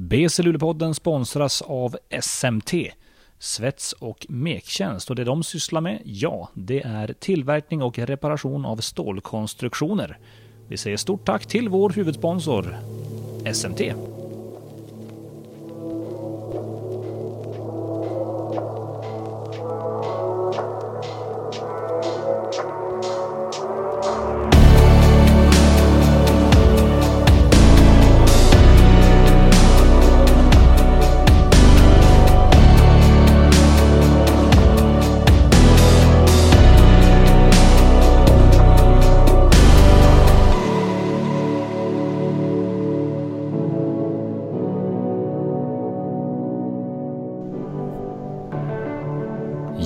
BC Luleåpodden sponsras av SMT, Svets och Mektjänst. Och det de sysslar med, ja, det är tillverkning och reparation av stålkonstruktioner. Vi säger stort tack till vår huvudsponsor, SMT.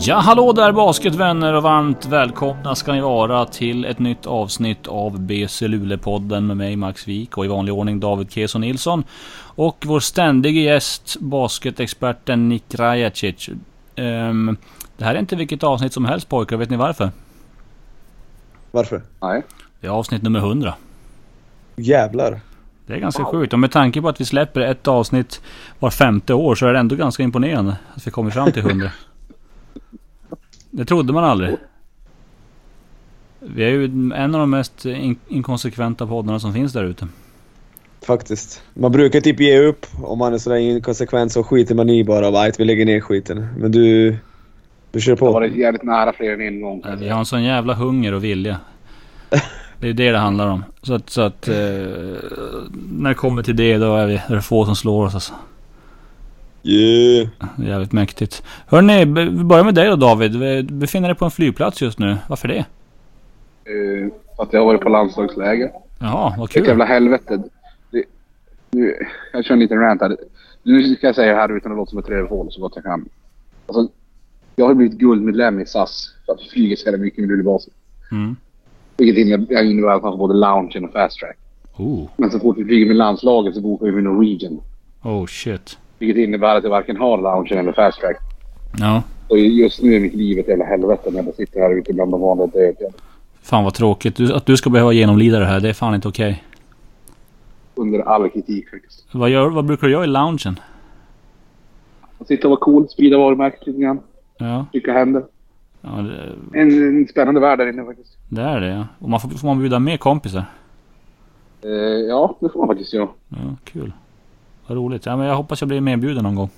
Ja, hallå där basketvänner och varmt välkomna ska ni vara till ett nytt avsnitt av BC Luleå-podden med mig Max Wik och i vanlig ordning David Keso Nilsson. Och vår ständige gäst, basketexperten Nick Rajacic. Um, det här är inte vilket avsnitt som helst pojkar, vet ni varför? Varför? Nej. Det är avsnitt nummer 100. Jävlar. Det är ganska wow. sjukt. Och med tanke på att vi släpper ett avsnitt var femte år så är det ändå ganska imponerande att vi kommer fram till 100. Det trodde man aldrig. Vi är ju en av de mest in inkonsekventa poddarna som finns där ute. Faktiskt. Man brukar typ ge upp om man är sådär inkonsekvent så skiter man i bara att vi lägger ner skiten. Men du... Du kör på. Det har varit jävligt nära fler än en gång. Vi har en sån jävla hunger och vilja. Det är det det handlar om. Så att, så att eh, när det kommer till det då är, vi, är det få som slår oss alltså. Yeah. Jävligt mäktigt. Hörni, vi börjar med dig då David. Du befinner dig på en flygplats just nu. Varför det? Uh, att jag har varit på landslagsläger. Jaha, vad kul. Vilket jävla helvete. Det, nu, jag kör en liten rant här. Nu ska jag säga det här utan att låta som ett rövhål så gott jag kan. Alltså, jag har blivit guldmedlem i SAS för att vi flyger så mycket med Luleåbasen. Mm. Vilket innebär att man får både loungen och fast track. Oh. Men så fort vi flyger med landslaget så bokar vi med Norwegian. Oh shit. Vilket innebär att jag varken har loungen eller fast track. Ja. Och just nu är mitt liv ett jävla helvete när jag sitter här ute bland de vanliga döda. Fan vad tråkigt. Du, att du ska behöva genomlida det här, det är fan inte okej. Okay. Under all kritik faktiskt. Vad, gör, vad brukar du göra i loungen? Sitta och vara cool, sprida varumärket lite grann. Ja. Trycka händer. Ja, det... en, en spännande värld där inne faktiskt. Det är det ja. Och man får, får man bjuda med kompisar? Eh, ja, det får man faktiskt göra. Ja, kul. Vad roligt. Ja, men jag hoppas jag blir medbjuden någon gång.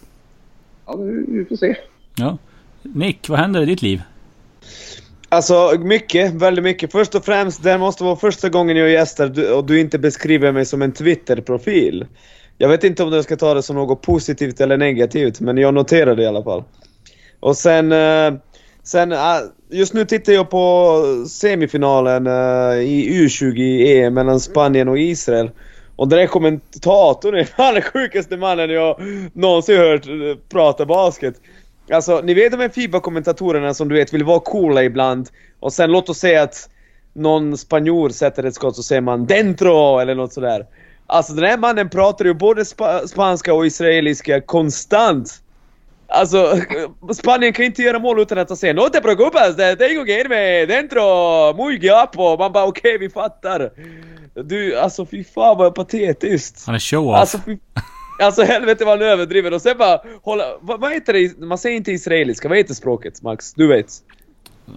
Ja, vi får se. Ja. Nick, vad händer i ditt liv? Alltså mycket, väldigt mycket. Först och främst, det måste vara första gången jag gästar och du inte beskriver mig som en Twitter-profil. Jag vet inte om jag ska ta det som något positivt eller negativt, men jag noterar det i alla fall. Och sen... Eh, sen just nu tittar jag på semifinalen eh, i U20-EM mellan Spanien och Israel. Och den där kommentatorn är fan den sjukaste mannen jag någonsin hört prata basket. Alltså, ni vet de här Fiba-kommentatorerna som du vet vill vara coola ibland. Och sen låt oss säga att någon spanjor sätter ett skott så säger man 'Dentro' eller något sådär. Alltså den här mannen pratar ju både spa spanska och israeliska konstant. Alltså, Spanien kan inte göra mål utan att säga 'No te preocupes, tengo que irme dentro, muy guapo' Man bara okej, okay, vi fattar. Du, alltså fy fan vad patetiskt. Han är show-off. Alltså, fy, alltså helvete vad han överdriver. Och sen bara hålla... Vad, vad heter det? Man säger inte israeliska. Vad heter språket Max? Du vet.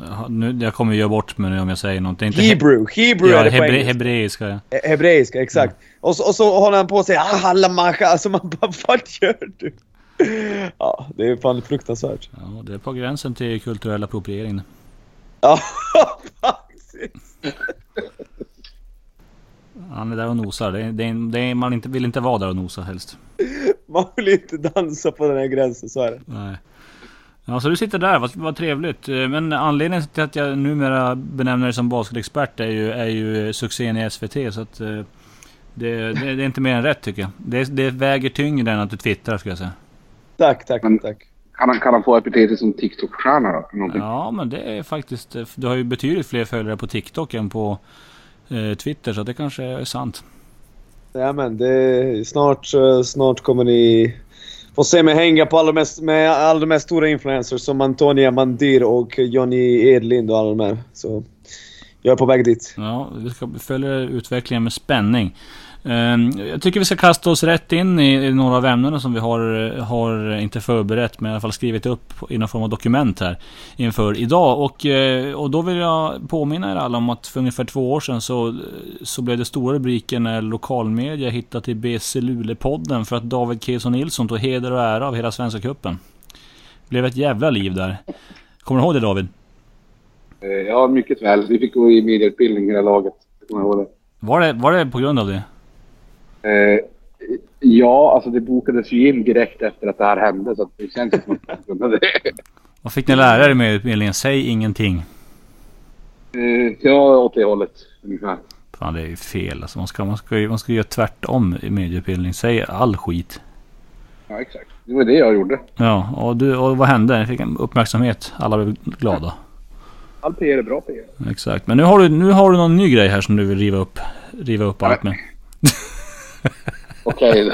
Ja, nu, jag kommer göra bort mig nu om jag säger något. Inte Hebrew. Hebrew ja, är det hebre, Hebreiska ja. Hebreiska, exakt. Mm. Och, så, och så håller han på att säga ah, Hallamacha. Alltså man bara, vad gör du? Ja, det är fan fruktansvärt. Ja, det är på gränsen till kulturell appropriering. Ja, faktiskt. Han är där och nosar. Det är, det är, det är, man inte, vill inte vara där och nosa helst. Man vill inte dansa på den här gränsen, så är det. Nej. Ja, så du sitter där, vad, vad trevligt. Men anledningen till att jag numera benämner dig som basketexpert är ju, är ju succén i SVT. Så att det, det, det är inte mer än rätt tycker jag. Det, det väger tyngre än att du twittrar skulle jag säga. Tack, tack, men, tack. Kan han, kan han få epitetet som TikTok-stjärna då? Någonting? Ja, men det är faktiskt... Du har ju betydligt fler följare på TikTok än på eh, Twitter, så det kanske är sant. Ja men det snart, eh, snart kommer ni få se mig hänga på alla mest, med alla de mest stora influencers som Antonia Mandir och Johnny Edlind och alla de här. Så jag är på väg dit. Ja, vi ska följa utvecklingen med spänning. Ehm, Jag tycker vi ska kasta oss rätt in i några av ämnena som vi har, har inte förberett, men i alla fall skrivit upp i någon form av dokument här inför idag. Och, eh, och då vill jag påminna er alla om att för ungefär två år sedan så, så blev det stora rubriker när lokalmedia hittade till BC Luleå-podden för att David Keson Nilsson tog heder och ära av hela Svenska Cupen. Det blev ett jävla liv där. Kommer du ihåg det David? Eh, Ja, mycket väl. Vi fick gå i medieutbildning hela laget. Jag kommer ihåg det. Var det, var det på grund av det? Eh, ja, alltså det bokades ju in direkt efter att det här hände så det känns som att man kunde det. Vad fick ni lära er med utbildningen? Säg ingenting. Eh, ja, åt det hållet ungefär. Fan det är ju fel alltså. Man ska, man ska, man ska göra tvärtom i medieutbildning. Säg all skit. Ja, exakt. Det var det jag gjorde. Ja, och, du, och vad hände? Ni fick en uppmärksamhet. Alla blev glada. All PR är bra PR. Exakt. Men nu har, du, nu har du någon ny grej här som du vill riva upp. Riva upp allt med. Okej.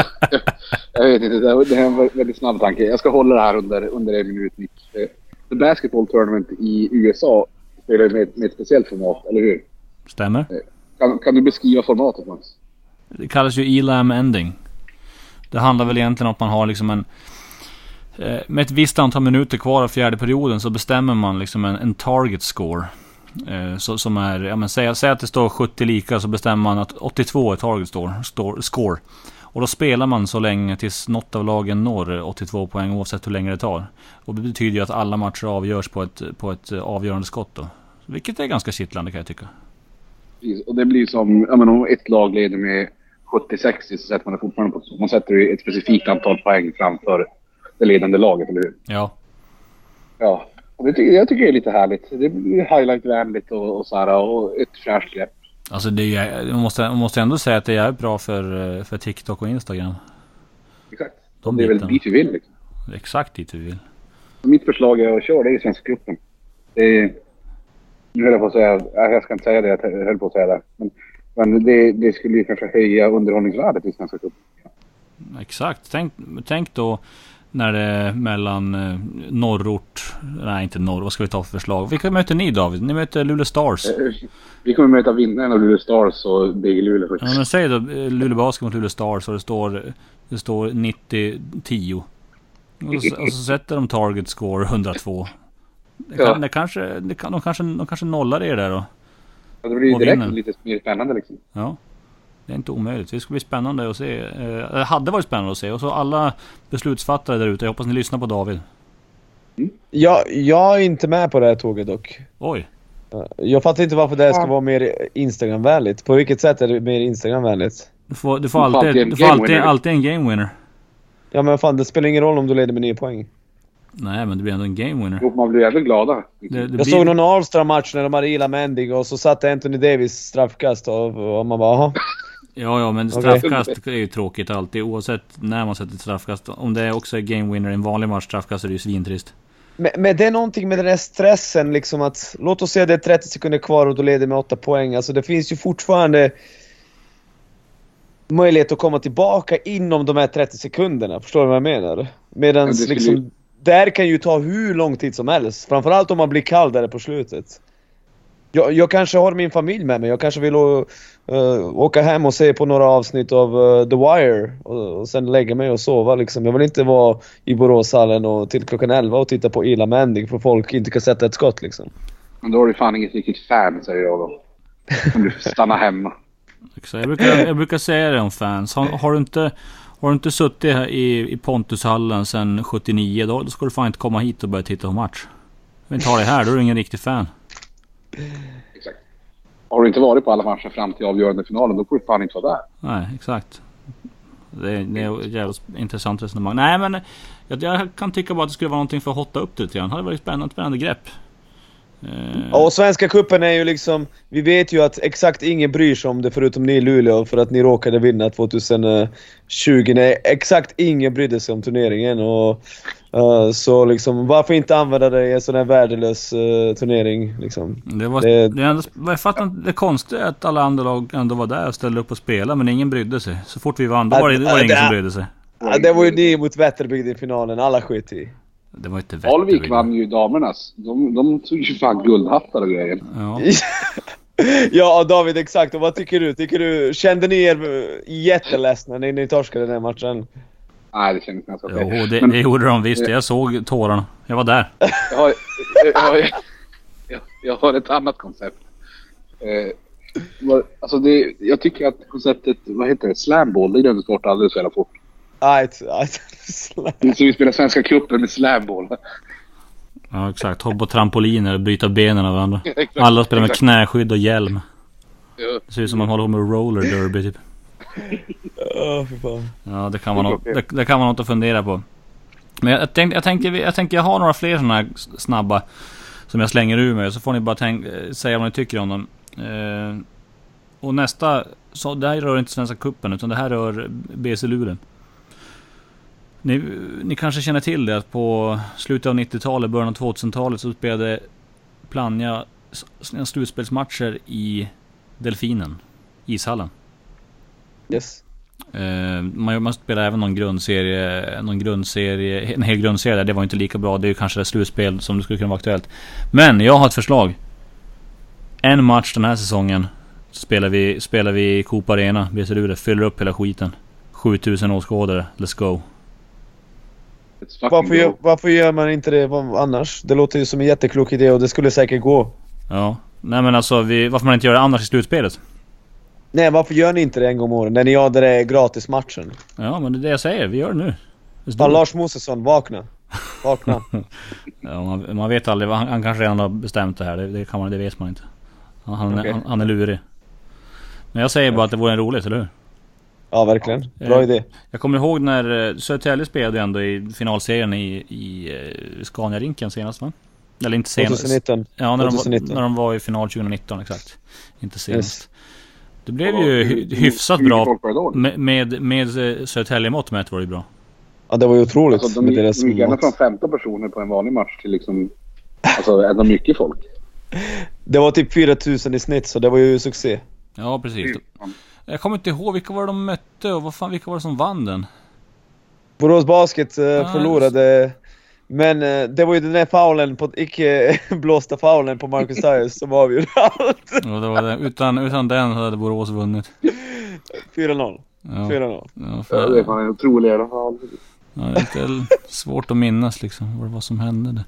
jag vet inte. Det är en väldigt snabb tanke. Jag ska hålla det här under, under en minut. Nick. Eh, The Basketball Tournament i USA spelar med, med ett speciellt format, eller hur? Stämmer? Kan, kan du beskriva formatet Max? Det kallas ju ELAM ending. Det handlar väl egentligen om att man har liksom en... eh, Med ett visst antal minuter kvar av fjärde perioden så bestämmer man liksom en, en target score. Eh, Så, som är, ja men säg, säg att det står 70 lika så bestämmer man att 82 är target store, store, score. Och då spelar man så länge tills något av lagen når 82 poäng oavsett hur länge det tar. Och det betyder ju att alla matcher avgörs på ett, på ett eh, avgörande skott då. Vilket är ganska kittlande kan jag tycka. Och det blir som, ja men om ett lag leder med 70-60 så sätter man det fortfarande på Man sätter ju ett specifikt antal poäng framför det ledande laget, eller hur? Ja, Ja. Och det jag tycker det är lite härligt. Det blir highlight-vänligt och, och så här och ett fräscht grepp. Alltså det är man måste, man måste ändå säga att det är bra för, eh, för TikTok och Instagram. Exakt. De det är väl bitarna. dit vi vill liksom. Det är Exakt dit vi vill. Mitt förslag är att köra det i Svenska cupen. Det är... Nu höll jag på att säga... nej, Jag ska inte säga det jag höll på att säga det. Men, men det, det skulle ju kanske höja underhållningsvärdet i Svenska cupen. Exakt. Tänk, tänk då när det är mellan eh, norrort... Nej inte norr. Vad ska vi ta för förslag? Vilka möter ni David? Ni möter Luleå Stars. Eh, Vi kommer möta vinnaren av Luleå Stars och BG Luleå Ja, men säg då eh, Luleå Basket mot Luleå Stars och det står, det står 90-10. Och, så- och så sätter de target score 102. Det kan, Ja. det kanske, det kan, de, kanske, de kanske nollar er där då. Ja, det blir ju direkt vinner. lite mer spännande liksom. Ja. Det är inte omöjligt. Det ska bli spännande att se. Eh, Det hade varit spännande att se. Och så alla beslutsfattare där ute. Jag hoppas ni lyssnar på David. Jag, jag är inte med på det här tåget dock. Oj. Jag fattar inte varför det här ska vara mer Instagramvänligt. På vilket sätt är det mer Instagramvänligt? Du får, du får alltid, alltid en du får game alltid, winner. alltid en game winner. Ja men fan, det spelar ingen roll om du leder med 9 poäng. Nej men det blir ändå en game winner. Jo, man blir även glada. Det, det Jag blir, såg någon Alstra-match när de hade Ila Mendig och så satte Anthony Davis straffkast och, och man bara. Ja ja men straffkast är ju tråkigt alltid. Oavsett när man sätter straffkast. Om det också är game winner i en vanlig match straffkast är det ju svintrist. Men, men det är någonting med den här stressen liksom att, låt oss säga det är 30 sekunder kvar och du leder med 8 poäng. Alltså det finns ju fortfarande möjlighet att komma tillbaka inom de här 30 sekunderna. Förstår du vad jag menar? Medan skulle liksom, ju- där kan ju ta hur lång tid som helst. Framförallt om man blir kall där på slutet. Jag, jag kanske har min familj med mig. Jag kanske vill eh, åka hem och se på några avsnitt av eh, The Wire och, och sen lägga mig och sova liksom. Jag vill inte vara i Boråshallen och till klockan 11 och titta på Ila Mendig för folk inte kan sätta ett skott liksom. Men då har du fan inget riktigt fan, säger jag då. Om du stannar hemma. Jag, brukar, jag brukar säga det om fans. Har, har, du, inte, har du inte suttit här i, i Pontushallen sedan 79 då, då ska du fan inte komma hit och börja titta på match. Inte har dig här, då är du ingen riktig fan. Exakt. Har du inte varit på alla matcher fram till avgörande finalen, då får du fan inte vara där. Nej, exakt. Det är, det är ett jävligt intressant resonemang. Nej men jag, jag kan tycka bara att det skulle vara någonting för att hotta upp det lite grann. Det hade varit spännande, spännande grepp. Eh, Ja, och Svenska Cupen är ju liksom... Vi vet ju att exakt ingen bryr sig om det förutom ni i Luleå för att ni råkade vinna 2020. Nej, exakt ingen brydde sig om turneringen och... eh, så liksom, varför inte använda det i en sån här värdelös eh, turnering liksom? det var, det- det, ändå, jag fattar inte, det konstiga är att alla andra lag ändå var där och ställde upp och spelade men ingen brydde sig. Så fort vi vann, då var det, var det ingen som brydde sig. Det var ju ni mot Vätterbygd i finalen, alla skit i. Det var inte Alvik Vätterby. vann ju damernas. De, de tog ju fan guldhattar och grejer. Ja. Ja David, exakt. Och vad tycker du? Tycker du kände ni er jätteledsna när ni torskade den här matchen? Nej, det kändes ganska okej. Jo, det, det gjorde de visst. Jag såg tårarna. Jag var där. Jag har, jag, har, jag, jag har ett annat koncept. Eh, alltså det, jag tycker att konceptet, vad heter det, slamball, det glömdes bort alldeles för jävla fort. Aj, aj, Så vi spelar Svenska cupen med slamball. Ja, exakt. Håll på trampoliner och bryta benen av varandra. Alla spelar med knäskydd och hjälm. Det ser ut som man håller på med roller derby typ. Åh, fy fan. Ja, det kan, vara något, det, det kan vara något att fundera på. Men jag, jag, tänkte, jag, tänker, jag tänker jag har några fler sådana här snabba som jag slänger ur mig. Så får ni bara tänk, eh, säga vad ni tycker om dem. Eh, och nästa, så det här rör inte Svenska Cupen utan det här rör BC Luleå. Ni, ni kanske känner till det att på slutet av 90-talet, början av 2000-talet så spelade Plannja sina slutspelsmatcher i Delfinen. Ishallen. Yes. Eh, man, man spelar även någon grundserie, någon grundserie, en hel grundserie där. Det var inte lika bra. Det är ju kanske det slutspel som det skulle kunna vara aktuellt. Men jag har ett förslag. En match den här säsongen spelar vi, spelar vi i Coop Arena, BC Luleå. Fyller upp hela skiten. 7000 åskådare. Let's go. Varför gör, go. varför gör man inte det annars? Det låter ju som en jätteklok idé och det skulle säkert gå. Ja. Nej men alltså, vi, varför man inte gör det annars i slutspelet? Nej, varför gör ni inte det en gång om året? När ni gör det där gratismatchen? Ja men det är det jag säger. Vi gör det nu. Fan. Lars Mosesson, vakna. Vakna. Ja, man, man vet aldrig. Han, han kanske redan har bestämt det här. Det, det, kan man, det vet man inte. Han, Okej. han, han är lurig. Men jag säger bara att det vore en roligt, eller hur? Ja, verkligen. Bra Eh, idé. Jag kommer ihåg när eh, Södertälje spelade ändå i finalserien i, i eh, Scania-rinken senast va? Eller inte senast. 2019. Ja, när de, 2019. var, när de var i final 2019 exakt. Inte senast. Yes. Det blev ju hyfsat bra. Med, med, med eh, Södertälje-mått mätt var det bra. Ja, det var ju otroligt Alltså, de, gick- deras de gick gärna från 15 personer på en vanlig match till liksom... Alltså ändå mycket folk. Det var typ 4000 i snitt, så det var ju succé. Ja precis. Jag kommer inte ihåg vilka var det de mötte och vad fan, vilka var det som vann den? Borås Basket eh, Ja, förlorade. Men eh, det var ju den där faulen, på, icke blåsta faulen på Marcus Tyres som avgjorde allt. Ja, det var det. Utan, utan den hade Borås vunnit. 4-0. Ja, 4-0. ja, fan. det fan en otrolig jävla fall. Ja, det är lite svårt att minnas liksom vad det var som hände där.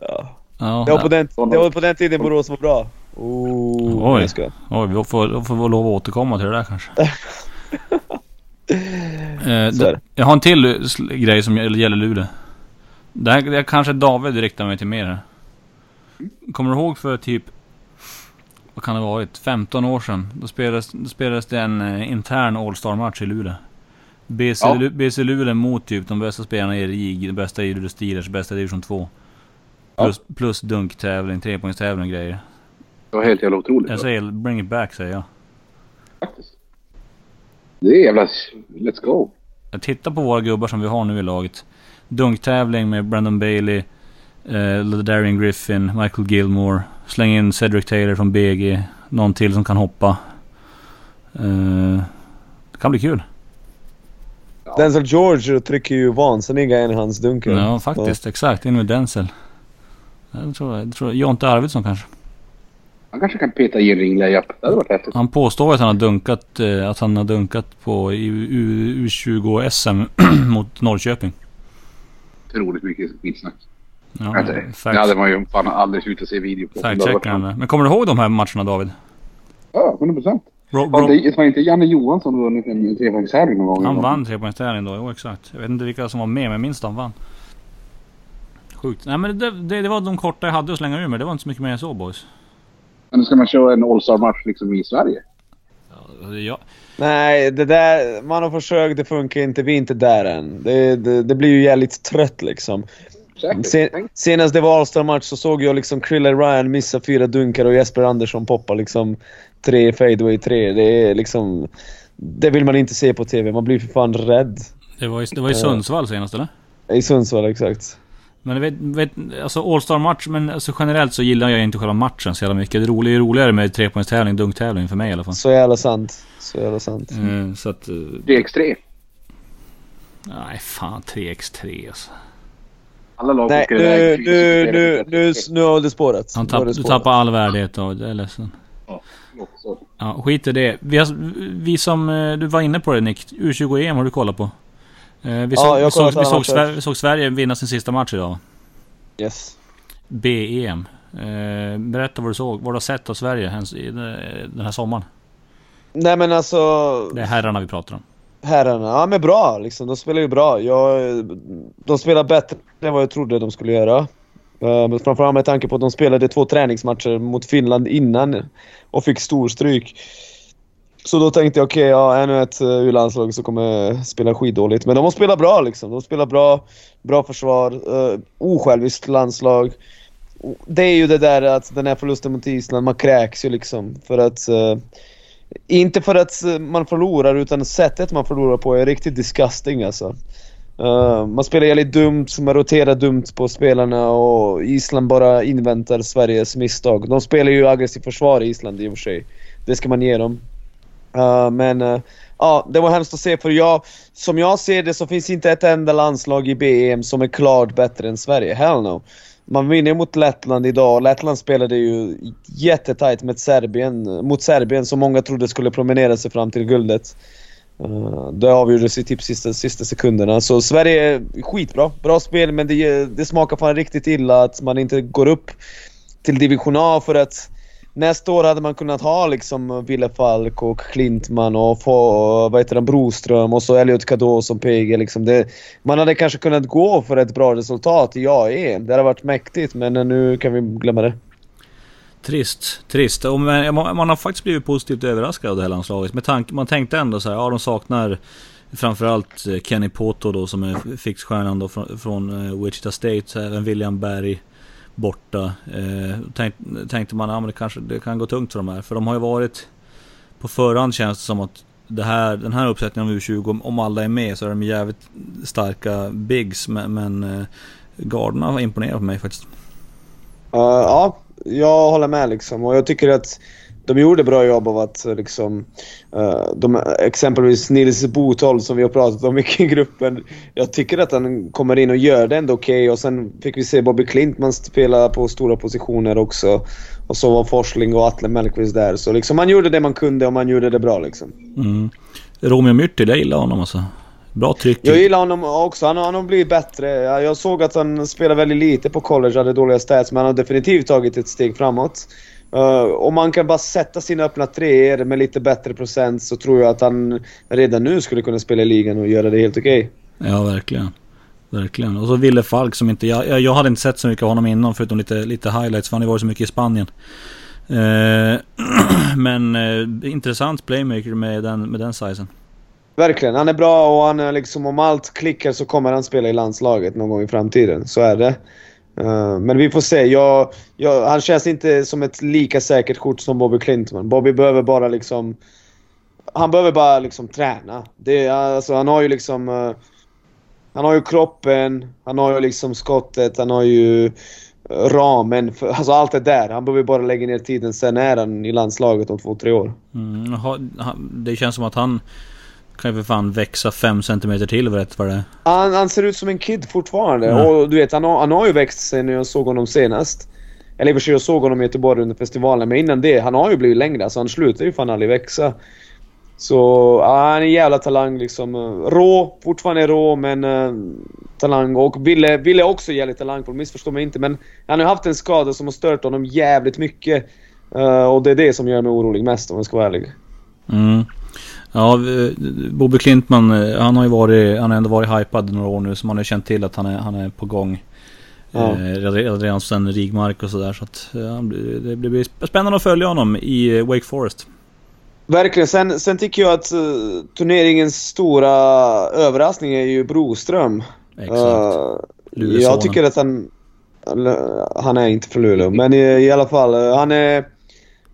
Ja. Ja, Det, var på den, det var på den tiden Borås var bra. Oh, Oj. Oj, vi får, vi får lov att återkomma till det där kanske. eh, jag har en till grej som gäller Luleå. Det här det kanske David riktar mig till mer. Kommer du ihåg för typ, vad kan det ha varit, 15 år sedan? Då spelades, då spelades det en eh, intern All-Star-match i Luleå. BC, Ja. BC Luleå mot typ de bästa spelarna i RIG, de bästa i Luleå Steelers, bästa i division 2. Ja. Plus, plus dunktävling, trepoängstävling och grejer. Det var helt jävla otroligt. Jag säger bring it back säger jag. faktiskt. Det är jävla... Let's go. Jag tittar på våra gubbar som vi har nu i laget. Dunktävling med Brandon Bailey, eh, Darian Griffin, Michael Gilmore. Släng in Cedric Taylor från BG. Någon till som kan hoppa. Eh, det kan bli kul. Ja. Denzel George trycker ju vansinniga in i hans dunkar. Ja, faktiskt. Exakt. In med Denzel. Jag tror, jag tror Jonte Arvidsson kanske. Han kanske kan peta i en ring layup. Det hade varit häftigt. Han påstår att han har dunkat, eh, att han har dunkat på i U- U20 SM mot Norrköping. Otroligt mycket skitsnack. Ja, Alltså, det hade man ju fan aldrig slutat se video på. Fact-checkar. Men kommer du ihåg de här matcherna David? Ja, 100 procent. Ro- Var Ro- inte, Janne Johansson vunnit en trepoängstävling någon gång? Han vann trepoängstävling då, jo exakt. Jag vet inte vilka som var med, men jag minns att han vann. Sjukt. Nej men det, det, det var de korta jag hade att slänga ur mig. Det var inte så mycket mer än så boys. Men ska man köra en All-Star-match liksom i Sverige? Ja, Nej, det där... Man har försökt, det funkar inte. Vi är inte där än. Det, det, det blir ju jävligt trött liksom. Sen, senast det var All-Star-match så såg jag liksom Krille Ryan missa fyra dunkar och Jesper Andersson poppa liksom tre fadeaway tre. Det är liksom... Det vill man inte se på TV. Man blir för fan rädd. det var, i, det var i Sundsvall senast eller? I Sundsvall, exakt. Men vet, vet, alltså All-Star match, men alltså generellt så gillar jag inte själva matchen så jävla mycket. Det roliga är roligare med trepoängstävling, dunktävling för mig i alla fall. Så jävla sant. Så jävla sant. Eh, så att... eh, DX3. nej fan 3x3 alltså. Alla lag Nej, nu, nu, nu, nu, nu har det spårat. Han tapp, du tappar all värdighet av det. Jag är ledsen. Ja. Ja, skit i det. Vi, har, vi som... eh, Du var inne på det Nick. U20-EM har du kollat på. Eh, Vi såg, har vi, såg, vi, såg. Sverige, vi såg Sverige vinna sin sista match idag. Yes. BEM. Eh, berätta vad du såg. Vad du har sett av Sverige den här sommaren. Nej men alltså... Det är herrarna vi pratar om. Herrarna, ja men bra liksom. De spelar ju bra. Jag, de spelar bättre än vad jag trodde de skulle göra. Men framförallt med tanke på att de spelade två träningsmatcher mot Finland innan och fick stor stryk. Så då tänkte jag okej, ja ännu ett eh, U-landslag som kommer spela skitdåligt. Men de har spelat bra liksom. De spelar bra, bra försvar, uh, osjälviskt landslag. Det är ju det där att den här förlusten mot Island, man kräks ju liksom. För att... Uh, inte för att man förlorar utan sättet man förlorar på är riktigt disgusting alltså. Uh, man spelar jävligt dumt, man roterar dumt på spelarna och Island bara inväntar Sveriges misstag. De spelar ju aggressivt försvar i Island i och för sig. Det ska man ge dem. Eh, men uh, ja, det var hemskt att se för jag, som jag ser det så finns inte ett enda landslag i BM som är klart bättre än Sverige. Hell no. Man vinner mot Lettland idag. Lettland spelade ju jättetajt med Serbien, mot Serbien som många trodde skulle promenera sig fram till guldet. Uh, det avgjordes i typ sista, sista sekunderna. Så Sverige är skitbra. Bra spel men det, det smakar fan riktigt illa att man inte går upp till division A för att Nästa år hade man kunnat ha liksom Wille Falk och Klintman och få, vad heter han, Broström och så Elliot Cadeau som PG liksom. Det, man hade kanske kunnat gå för ett bra resultat i AE. Det hade varit mäktigt men nu kan vi glömma det. Trist, trist. Och man man har faktiskt blivit positivt överraskad av det här landslaget. Med tanke, man tänkte ändå så här, ja de saknar framförallt eh, Kenny Poto då som är fixstjärnan då från, från eh, Wichita State. Även William Berg borta. Eh, tänk, tänkte man, ja men det kanske det kan gå tungt för de här. För de har ju varit på förhand känns det som att det här, den här uppsättningen av U20, om, om alla är med så är de jävligt starka bigs. Men, men eh, garderna har imponerat på mig faktiskt. Uh, ja, jag håller med liksom. Och jag tycker att de gjorde bra jobb av att liksom... Uh, de, exempelvis Nils Botholm som vi har pratat om mycket i gruppen. Jag tycker att han kommer in och gör det ändå okej. Okay. Och sen fick vi se Bobby Klintman spela på stora positioner också. Och så var Forsling och Atle Mellqvist där. Så liksom man gjorde det man kunde och man gjorde det bra liksom. Mm. Romeo Myrtil, jag gillar honom alltså. Bra tryck. Jag gillar honom också. Han, han har blivit bättre. Jag såg att han spelade väldigt lite på college, hade dåliga stats, men han har definitivt tagit ett steg framåt. Uh, om man kan bara sätta sina öppna treor med lite bättre procent så tror jag att han redan nu skulle kunna spela i ligan och göra det helt okej. Okay. Ja, verkligen. Verkligen. Och så Ville Falk som inte... Jag, jag hade inte sett så mycket av honom innan förutom lite, lite highlights för han har varit så mycket i Spanien. Uh, men uh, intressant playmaker med den, med den sizen. Verkligen. Han är bra och han är liksom om allt klickar så kommer han spela i landslaget någon gång i framtiden. Så är det. Eh, men vi får se. Jag, jag, han känns inte som ett lika säkert kort som Bobby Klintman. Bobby behöver bara liksom... Han behöver bara liksom träna. Det, alltså, han har ju liksom... Uh, han har ju kroppen, han har ju liksom skottet, han har ju eh, ramen. För, alltså allt det där. Han behöver bara lägga ner tiden. Sen är han i landslaget om två, tre år. Mm, det känns som att han kan ju för fan växa 5 cm till rätt vad det är. Han, han ser ut som en kid fortfarande. Mm. Och du vet, han har, han har ju växt sen jag såg honom senast. Eller i och för sig, jag såg honom i Göteborg under festivalen. Men innan det, han har ju blivit längre. Alltså han slutar ju fan aldrig växa. Så ja, han är en jävla talang liksom. Rå, fortfarande rå men uh, talang. Och Ville, Ville också jävligt talangfull, missförstå mig inte. Men han har haft en skada som har stört honom jävligt mycket. Uh, och det är det som gör mig orolig mest om jag ska vara ärlig. Mm. Ja, Bobby Klintman, han har ju varit, han har ändå varit hypad några år nu så man har ju känt till att han är, han är på gång. Ja. Eh, redan sen Rigmark och sådär så att ja, det blir spännande att följa honom i Wake Forest. Verkligen. Sen, sen tycker jag att uh, turneringens stora överraskning är ju Broström. Exakt. Uh, jag tycker att han... Han är inte från Luleå, men i, i alla fall. Uh, han är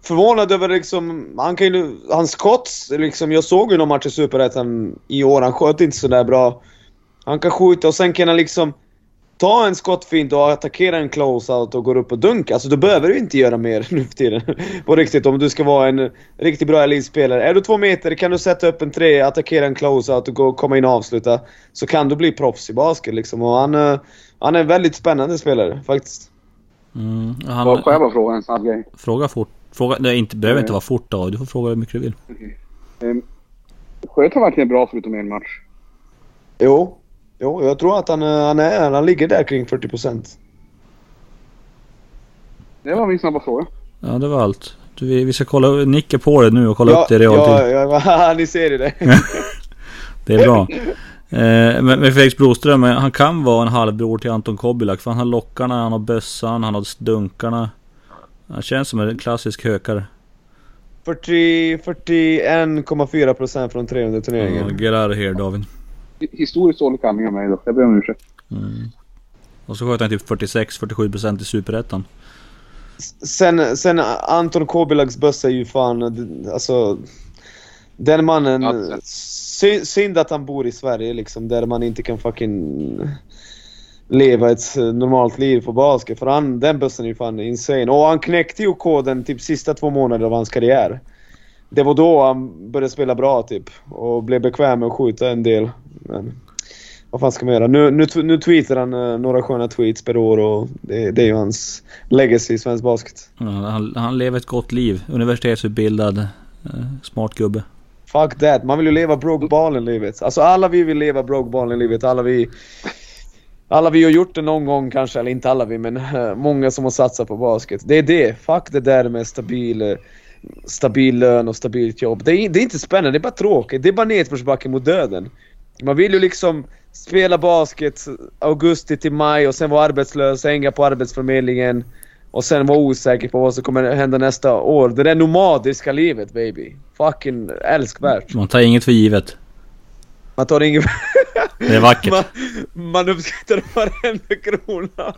förvånad över liksom... Han kan ju... Hans skott, liksom... Jag såg ju någon match i Superettan i år. Han sköt inte sådär bra. Han kan skjuta och sen kan han liksom... Ta en skottfint och attackera en close-out och går upp och dunkar. Alltså då behöver du inte göra mer nu för tiden. På riktigt, om du ska vara en riktigt bra elitspelare. Är du två meter kan du sätta upp en tre, attackera en close-out och gå, komma in och avsluta. Så kan du bli proffs i basket liksom. Och han, eh, han är en väldigt spännande spelare faktiskt. Mm, han, får jag bara fråga en snabb grej? fråga fort. Fråga, det inte, behöver inte vara fort då. Du får fråga hur mycket du vill. Um, sköt han verkligen bra förutom en match? Jo. Jo, jag tror att han, eh, han, är, han ligger där kring 40%. Det var min snabba fråga. Ja, det var allt. Du, vi, vi ska kolla, nicka på det nu och kolla upp det i realtid. ja, ja, ni ser ju det. Det är bra. Eh, men, men Felix Broström, eh, han kan vara en halvbror till Anton Kobilak. För han har lockarna, han har bössan, han har dunkarna. Han känns som en klassisk hökare. 40 41,4% från 300 Ja, turneringen. get out of here David. Hi- Historiskt dålig kamning av mig då. Jag ber om ursäkt. Mm. Och så sköt han typ 46-47% i Superettan. Sen, sen Anton Kobilaks bössa är ju fan, alltså... Den mannen... Ja. Sy, synd att han bor i Sverige liksom, där man inte kan fucking leva ett normalt liv på basket. För han, den bössan är ju fan insane. Och han knäckte ju koden typ sista två månader av hans karriär. Det var då han började spela bra typ. Och blev bekväm med att skjuta en del. Men vad fan ska man göra? Nu, nu, nu tweetar han eh, några sköna tweets per år och det, det är ju hans legacy i svensk basket. Ja, han, han lever ett gott liv. Universitetsutbildad. Eh, smart gubbe. Fuck that, man vill ju leva broke ballen-livet. Alltså alla vi vill leva broke ballen-livet. Alla vi... Alla vi har gjort det någon gång kanske, eller inte alla vi, men eh, många som har satsat på basket. Det är det. Fuck det där med stabil, eh, stabil lön och stabilt jobb. Det är, det är inte spännande, det är bara tråkigt. Det är bara nedförsbacke mot döden. Man vill ju liksom spela basket augusti till maj och sen vara arbetslös, hänga på arbetsförmedlingen. Och sen vara osäker på vad som kommer hända nästa år. Det där nomadiska livet baby. Fucking älskvärt. Man tar inget för givet. Man tar ingen... Det är vackert. man, man uppskattar varenda krona.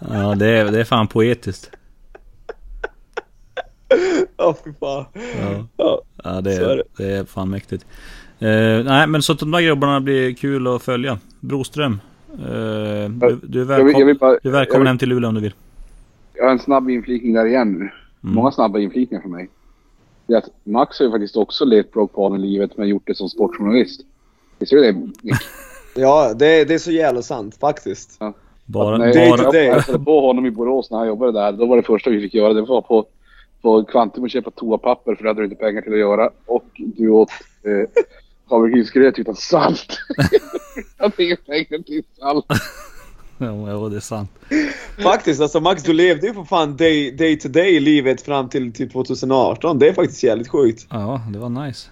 Ja, det är, det är fan poetiskt. Åh fy fan. Ja, Ja. ja det, är är, det. är fan mäktigt. Eh, nej, men så att de där grabbarna blir kul att följa. Broström. Eh, du, du, är Jag vill, jag vill välkom, bara, du är välkommen vill, hem till Luleå om du vill. jag har en snabb inflikning där igen. Mm. Många snabba inflikningar för mig. Det är att Max har ju faktiskt också levt broke livet men gjort det som sportjournalist. Visste du det Nick? Ja, det, det är så jävla sant faktiskt. Bara, När jag bara, day. träffade på honom i Borås när han jobbade där. Då var det första vi fick göra, det var på, på Kvantum och köpa toapapper för det hade du inte pengar till att göra. Och du åt eh, havregrynsgröt utan salt. jag hade inga pengar till salt. ja, ja, det är sant. Faktiskt, alltså Max du levde ju för fan day, day to day livet fram till typ 2018. Det är faktiskt jävligt sjukt. Ja, det var nice.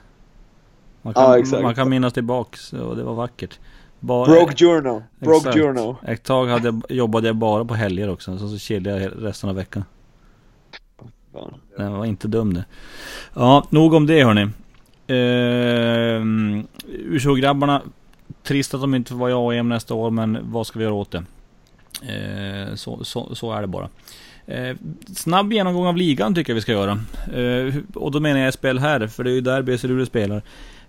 Man Ja, kan, exakt. man kan minnas tillbaks och det var vackert. Bara, Broke journal. Broke Exakt. journal. Ett tag hade, jobbade jag bara på helger också, så, så chillade jag resten av veckan. Den var inte dum det. Ja, nog om det hörni. Uh, USO-grabbarna, trist att de inte vara i AM nästa år, men vad ska vi göra åt det? Eh, så, så, så är det bara. Eh, snabb genomgång av ligan tycker jag vi ska göra. Och då menar jag SPL här, för det är ju där BC Luleå spelar.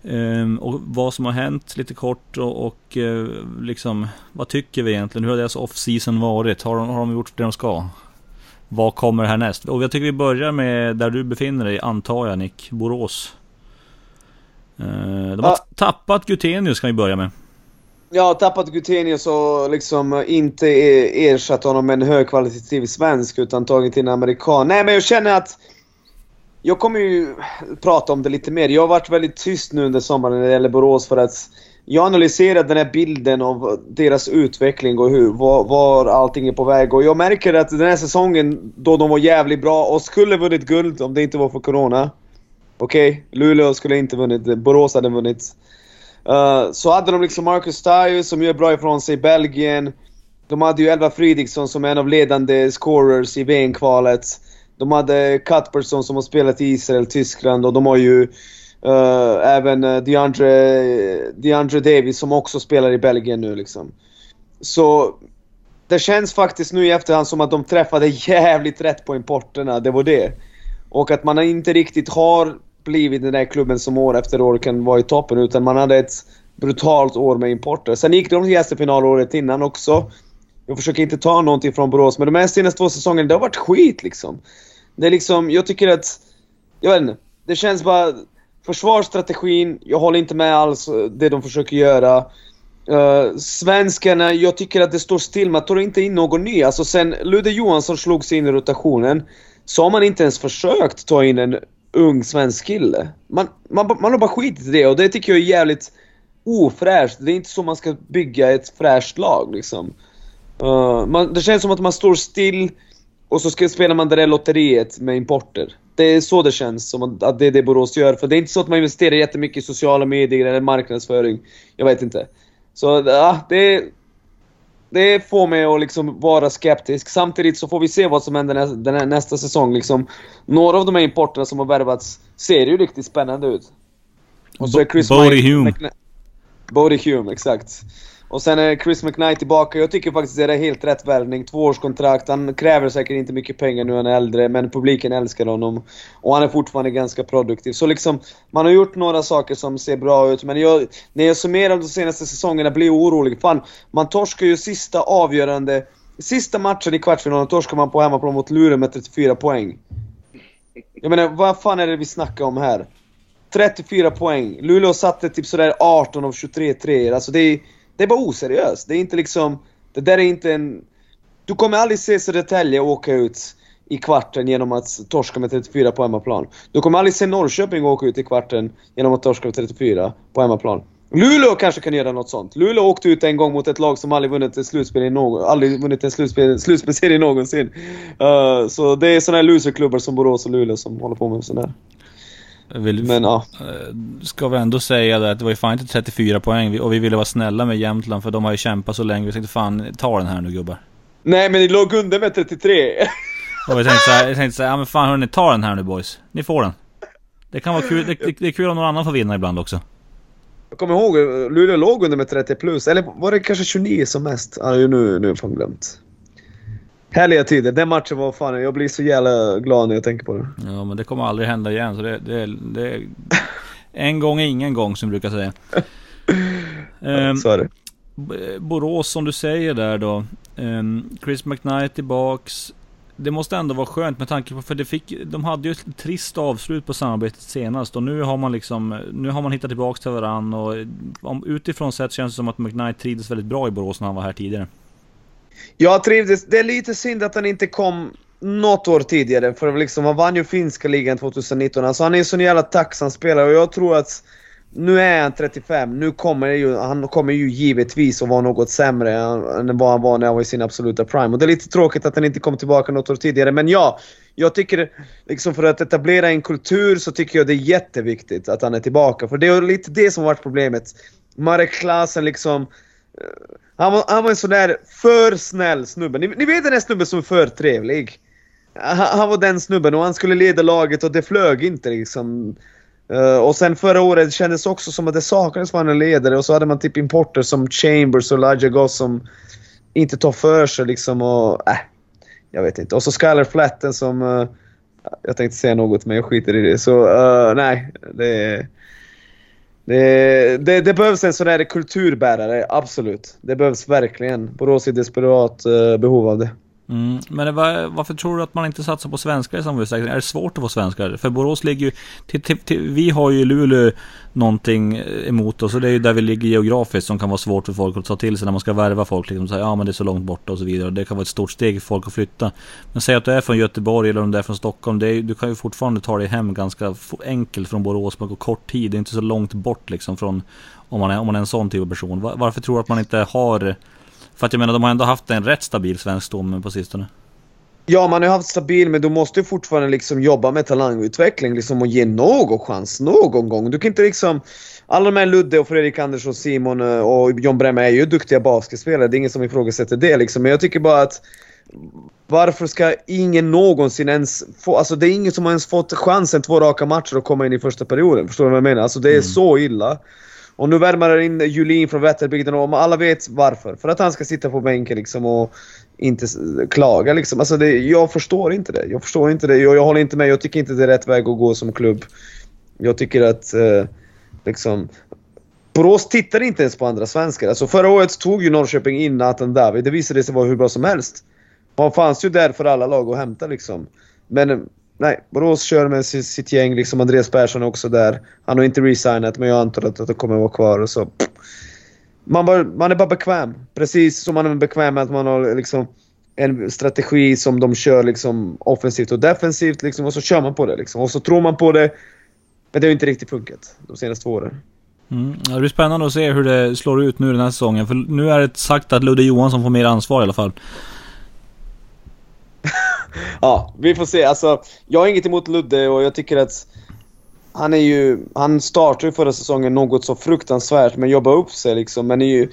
Eh, och vad som har hänt lite kort och, och eh, liksom vad tycker vi egentligen? Hur har deras off-season varit? Har de, har de gjort det de ska? Vad kommer härnäst? Och jag tycker vi börjar med där du befinner dig, antar jag Nick, Borås. Eh, de har Ja. tappat Gutenius kan vi börja med. Har tappat Gutenius och liksom inte e- ersatt honom med en högkvalitativ svensk utan tagit in en amerikan. Nej men jag känner att jag kommer ju prata om det lite mer. Jag har varit väldigt tyst nu under sommaren när det gäller Borås för att jag analyserar den här bilden av deras utveckling och hur, var, var allting är på väg. Och jag märker att den här säsongen då de var jävligt bra och skulle vunnit guld om det inte var för Corona. Okej, Luleå skulle inte vunnit, Borås hade vunnit. Uh, så hade de liksom Marcus Stiles som gör bra ifrån sig i Belgien. De hade ju Elva Fridriksson som är en av ledande scorers i VM-kvalet. De hade Cuthbertson som har spelat i Israel, Tyskland och de har ju uh, även eh, DeAndre, DeAndre Davis som också spelar i Belgien nu liksom. Så det känns faktiskt nu i efterhand som att de träffade jävligt rätt på importerna, det var det. Och att man inte riktigt har blivit den där klubben som år efter år kan vara i toppen utan man hade ett brutalt år med importer. Sen gick de till gästfinal året innan också. Jag försöker inte ta någonting från Borås, men de här senaste två säsongerna, det har varit skit liksom. Det är liksom, jag tycker att... Jag vet inte. Det känns bara... Försvarsstrategin, jag håller inte med alls eh, det de försöker göra. Uh, svenskarna, jag tycker att det står still. Man tar inte in någon ny. Alltså sen Ludde Johansson slog sig in i rotationen så har man inte ens försökt ta in en ung svensk kille. Man, man, man har bara skitit i det och det tycker jag är jävligt ofräscht. Det är inte så man ska bygga ett fräscht lag liksom. Uh, man, det känns som att man står still och så ska, spelar man det där lotteriet med importer. Det är så det känns som att det är det Borås gör. För det är inte så att man investerar jättemycket i sociala medier eller marknadsföring. Jag vet inte. Så ja, det, det får mig att liksom vara skeptisk. Samtidigt så får vi se vad som händer nästa, den här, nästa säsong. Liksom, några av de här importerna som har värvats ser ju riktigt spännande ut. Och så är Chris Bodie Hume. Bodie Hume, exakt. Och sen är Chris McKnight tillbaka. Jag tycker faktiskt det är helt rätt värvning. Tvåårskontrakt. Han kräver säkert inte mycket pengar nu när han är äldre, men publiken älskar honom. Och han är fortfarande ganska produktiv. Så liksom, man har gjort några saker som ser bra ut, men jag, när jag summerar de senaste säsongerna blir jag orolig. Fan, man torskar ju sista avgörande... Sista matchen i kvartsfinalen torskar man på hemmaplan mot Luleå med 34 poäng. Jag menar, vad fan är det vi snackar om här? 34 poäng. Luleå satte typ sådär 18 av 23 treor. Alltså det är det är bara oseriöst. Det är inte liksom... Det där är inte en... Du kommer aldrig se Södertälje åka ut i kvarten genom att torska med 34 på hemmaplan. Du kommer aldrig se Norrköping åka ut i kvarten genom att torska med 34 på hemmaplan. Luleå kanske kan göra något sånt. Luleå åkte ut en gång mot ett lag som aldrig vunnit en slutspel i någon, aldrig vunnit en slutspel, slutspelserie någonsin. Uh, så det är såna här loserklubbar som Borås och Luleå som håller på med sådär. Vill, men ja. Eh, ska vi ändå säga det att det var ju fan inte 34 poäng och vi ville vara snälla med Jämtland för de har ju kämpat så länge. Vi tänkte fan ta den här nu gubbar. Nej men ni låg under med 33. och vi tänkte såhär, jag tänkte såhär, ja men fan hörni, ta den här nu boys. Ni får den. Det kan vara kul, det, det är kul om någon annan får vinna ibland också. Jag kommer ihåg, Luleå låg under med 30 plus, eller var det kanske 29 som mest? Ja, nu, nu har jag fan glömt. Härliga tider. Den matchen var fan... Jag blir så jävla glad när jag tänker på det. Ja, men det kommer aldrig hända igen. Så det, det, det En gång är ingen gång som brukar säga. um, så är det. Borås som du säger där då. Um, Chris McKnight tillbaks. Det måste ändå vara skönt med tanke på, för det fick, de hade ju ett trist avslut på samarbetet senast och nu har man liksom, nu har man hittat tillbaks till varandra och om, utifrån sett känns det som att McKnight trivdes väldigt bra i Borås när han var här tidigare. Jag trivdes. Det är lite synd att han inte kom något år tidigare. För liksom, han vann ju finska ligan 2019. Alltså han är en sån jävla tacksam spelare och jag tror att nu är han 35, nu kommer ju, han kommer ju givetvis att vara något sämre än vad han var när han var i sin absoluta prime. Och det är lite tråkigt att han inte kom tillbaka något år tidigare, men ja. Jag tycker, liksom för att etablera en kultur så tycker jag det är jätteviktigt att han är tillbaka. För det är lite det som har varit problemet. Marek Klasen liksom eh, han var, han var en sån där för snäll snubbe. Ni, ni vet den där snubben som är för trevlig? Han, han, var den snubben och han skulle leda laget och det flög inte liksom. Uh, och sen förra året kändes också som att det saknades en ledare och så hade man typ importer som Chambers och Elijah Goss som inte tar för sig liksom och... Äh, jag vet inte. Och så Skyler Flatten som... Uh, jag tänkte säga något men jag skiter i det. Så uh, nej, det är... Det, det, det, behövs en sån där kulturbärare, absolut. Det behövs verkligen. Borås är desperat uh, behov av det. Mm, men var, varför tror du att man inte satsar på svenskar i samma utsträckning? Är det svårt att få svenskar? För Borås ligger ju... Till, till, till, vi har ju Luleå någonting eh, emot oss och det är ju där vi ligger geografiskt som kan vara svårt för folk att ta till sig när man ska värva folk. Liksom säga ja men det är så långt borta och så vidare. Det kan vara ett stort steg för folk att flytta. Men säg att du är från Göteborg eller om du är från Stockholm. Det är, du kan ju fortfarande ta dig hem ganska enkelt från Borås på kort tid. Det är inte så långt bort liksom från om man är, om man är en sån typ av person. Var, varför tror du att man inte har för att jag menar, de har ändå haft en rätt stabil svensk stomme på sistone. Ja, man har haft stabil, men du måste ju fortfarande liksom jobba med talangutveckling liksom, och ge någon chans någon gång. Du kan inte liksom... Alla de här Ludde och Fredrik Andersson, Simon eh, och John Bremme är ju duktiga basketspelare. Det är ingen som ifrågasätter det liksom. Men jag tycker bara att... Varför ska ingen någonsin ens få... Alltså det är ingen som har ens fått chansen två raka matcher att komma in i första perioden. Förstår du vad jag menar? Alltså det är mm. så illa. Och nu värmer han in Julin från Vätterbygden och alla vet varför. För att han ska sitta på bänken liksom och inte klaga liksom. Alltså det, jag förstår inte det. Jag förstår inte det. Jag, jag håller inte med. Jag tycker inte det är rätt väg att gå som klubb. Jag tycker att eh, liksom... Borås tittar inte ens på andra svenskar. Alltså förra året tog ju Norrköping in Nathan David. Det visade sig vara hur bra som helst. Han fanns ju där för alla lag att hämta liksom. Men nej, Borås kör med sitt gäng. Liksom Andreas Persson är också där. Han har inte resignat men jag antar att det kommer vara kvar och så. Man, bara, man är bara bekväm. Precis som man är bekväm med att man har liksom en strategi som de kör liksom offensivt och defensivt liksom, och så kör man på det liksom. Och så tror man på det. Men det har inte riktigt funkat de senaste två åren. Mm. Det blir spännande att se hur det slår ut nu den här säsongen. För nu är det sagt att Ludde Johansson får mer ansvar i alla fall ja, vi får se. Alltså, jag har inget emot Ludde och jag tycker att han är ju... Han startade ju förra säsongen något så fruktansvärt men jobbar upp sig liksom. Men är ju...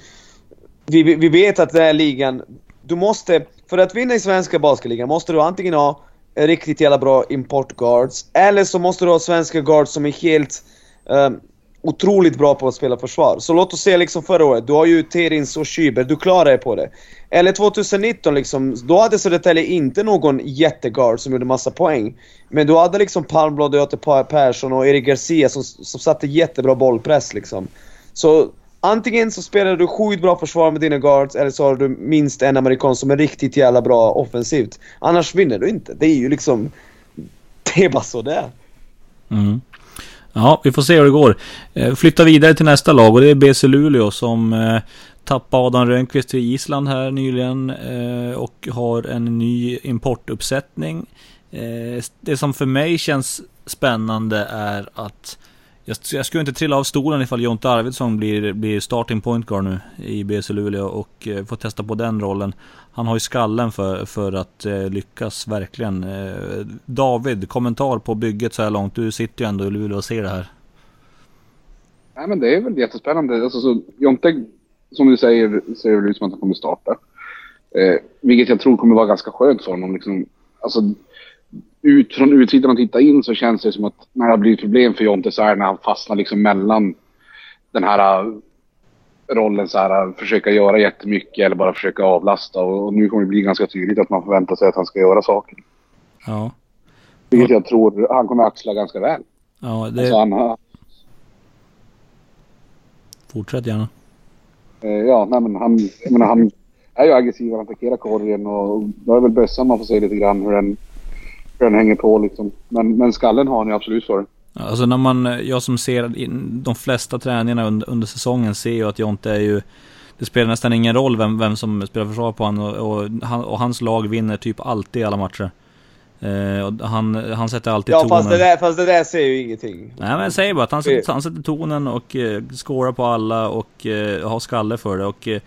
Vi, vi vet att den här ligan... Du måste... För att vinna i svenska basketligan måste du antingen ha riktigt jävla bra importguards eller så måste du ha svenska guards som är helt... Um, otroligt bra på att spela försvar. Så låt oss se liksom förra året, du har ju Terins och Schüber, du klarar dig på det. Eller 2019 liksom, då hade Södertälje inte någon jätteguard som gjorde massa poäng. Men du hade liksom Palmblad, Göte Persson och Erik Garcia som, som satte jättebra bollpress liksom. Så antingen så spelar du skitbra försvar med dina guards eller så har du minst en amerikan som är riktigt jävla bra offensivt. Annars vinner du inte. Det är ju liksom... Det är bara så det är. Mm. Ja, vi får se hur det går. Eh, flytta vidare till nästa lag och det är BC Luleå som eh, tappade Adam Rönnqvist till Island här nyligen eh, och har en ny importuppsättning. Det som för mig känns spännande är att jag, skulle inte trilla av stolen ifall Jonte Arvidsson blir, blir starting point guard nu i BC Luleå och får testa på den rollen. Han har ju skallen för, för att eh, lyckas verkligen. Eh, David, kommentar på bygget så här långt. Du sitter ju ändå i Luleå och ser det här. Nej men det är väl jättespännande. Alltså, så, Jonte, som du säger, ser det ut som att han kommer starta. Eh, vilket jag tror kommer vara ganska skönt för honom. Liksom, alltså, ut, från utsidan och titta in så känns det som att när det har blivit problem för Jonte så är det när han fastnar liksom mellan den här rollen så här, försöka göra jättemycket eller bara försöka avlasta. Och, nu kommer det bli ganska tydligt att man förväntar sig att han ska göra saker. Ja. Vilket jag tror han kommer axla ganska väl. Ja, det... Alltså han har... Fortsätt gärna. Eh, ja, nej men han, jag menar, han är ju aggressiv, han attackerar korgen och då är väl bössan man får se lite grann hur den den hänger på liksom. Men, men skallen har ni absolut för. Alltså när man, jag som ser de flesta träningarna under, under säsongen ser ju att Jonte är ju det spelar nästan ingen roll vem, vem som spelar försvar på honom och, och, han, och hans lag vinner typ alltid alla matcher. Eh, han, han sätter alltid ja, tonen. Ja fast det, där, fast det där säger ju ingenting. Nej men jag säger bara att han han sätter tonen och eh, skårar på alla och eh, har skalle för det. Och, eh,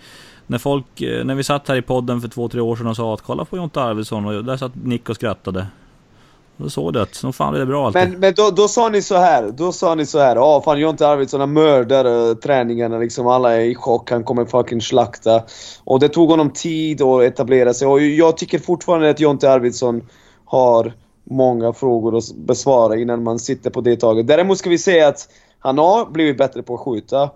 när folk, eh, när vi satt här i podden för två, tre år sedan och sa att kolla på Jonte Arvidsson och där satt Nick och skrattade. Då såg du att så fan är det bra alltid. Men, men då, då sa ni så här. Då sa ni så här. Ja, fan Jonte Arvidsson har mördar eh, träningarna liksom. Alla är i chock. Han kommer fucking slakta. Och det tog honom tid att etablera sig. Och jag tycker fortfarande att Jonte Arvidsson har många frågor att besvara innan man sitter på det taget. Däremot ska vi säga att han har blivit bättre på att skjuta.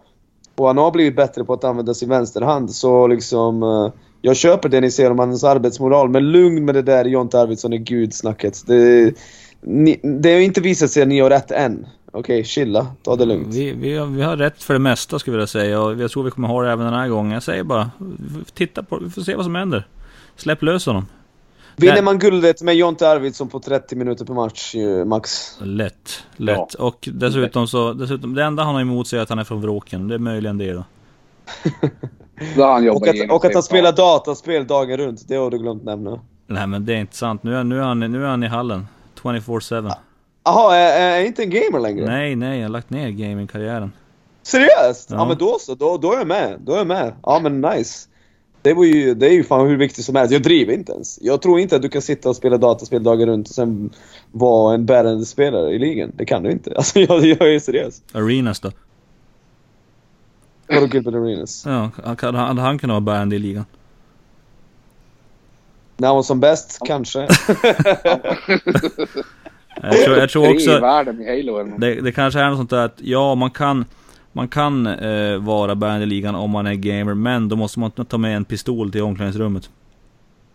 Och han har blivit bättre på att använda sin vänsterhand. Så liksom... Eh, jag köper det ni säger om hans arbetsmoral, men lugn med det där Jonte Arvidsson är gudsnacket. Det, ni, det har inte visat sig att ni har rätt än. Okej, okay, chilla. Ta det lugnt. Vi, vi, har, vi har rätt för det mesta skulle jag vilja säga och jag tror vi kommer ha det även den här gången. Jag säger bara, titta på vi får se vad som händer. Släpp lös honom. Vinner man guldet med Jonte Arvidsson på 30 minuter per match, max? Lätt, lätt. Ja. Och dessutom så, dessutom, det enda han har emot sig är att han är från Vråken. Det är möjligen det då. han och att, och att han spelar dataspel dagen runt, det har du glömt nämna. Nej men det är inte sant. Nu är, nu är, han, nu är han i hallen. 24-7. Jaha, är, är inte en gamer längre? Nej, nej, jag har lagt ner gamingkarriären. Seriöst? Ja. ja. men då så, då, då är jag med. Då är jag med. Ja men nice. Det, var ju, det är ju fan hur viktigt som helst. Jag driver inte ens. Jag tror inte att du kan sitta och spela dataspel dagen runt och sen vara en bärande spelare i ligan. Det kan du inte. Alltså jag, jag är seriös. Arenas då? Vadå Gilbert Arenas? Ja, hade han, han kunnat vara bärande i ligan? När han var som bäst, kanske. jag, tror, jag tror också... Det, det kanske är något sånt där att, ja man kan... Man kan eh, vara bärande i ligan om man är gamer, men då måste man ta med en pistol till omklädningsrummet.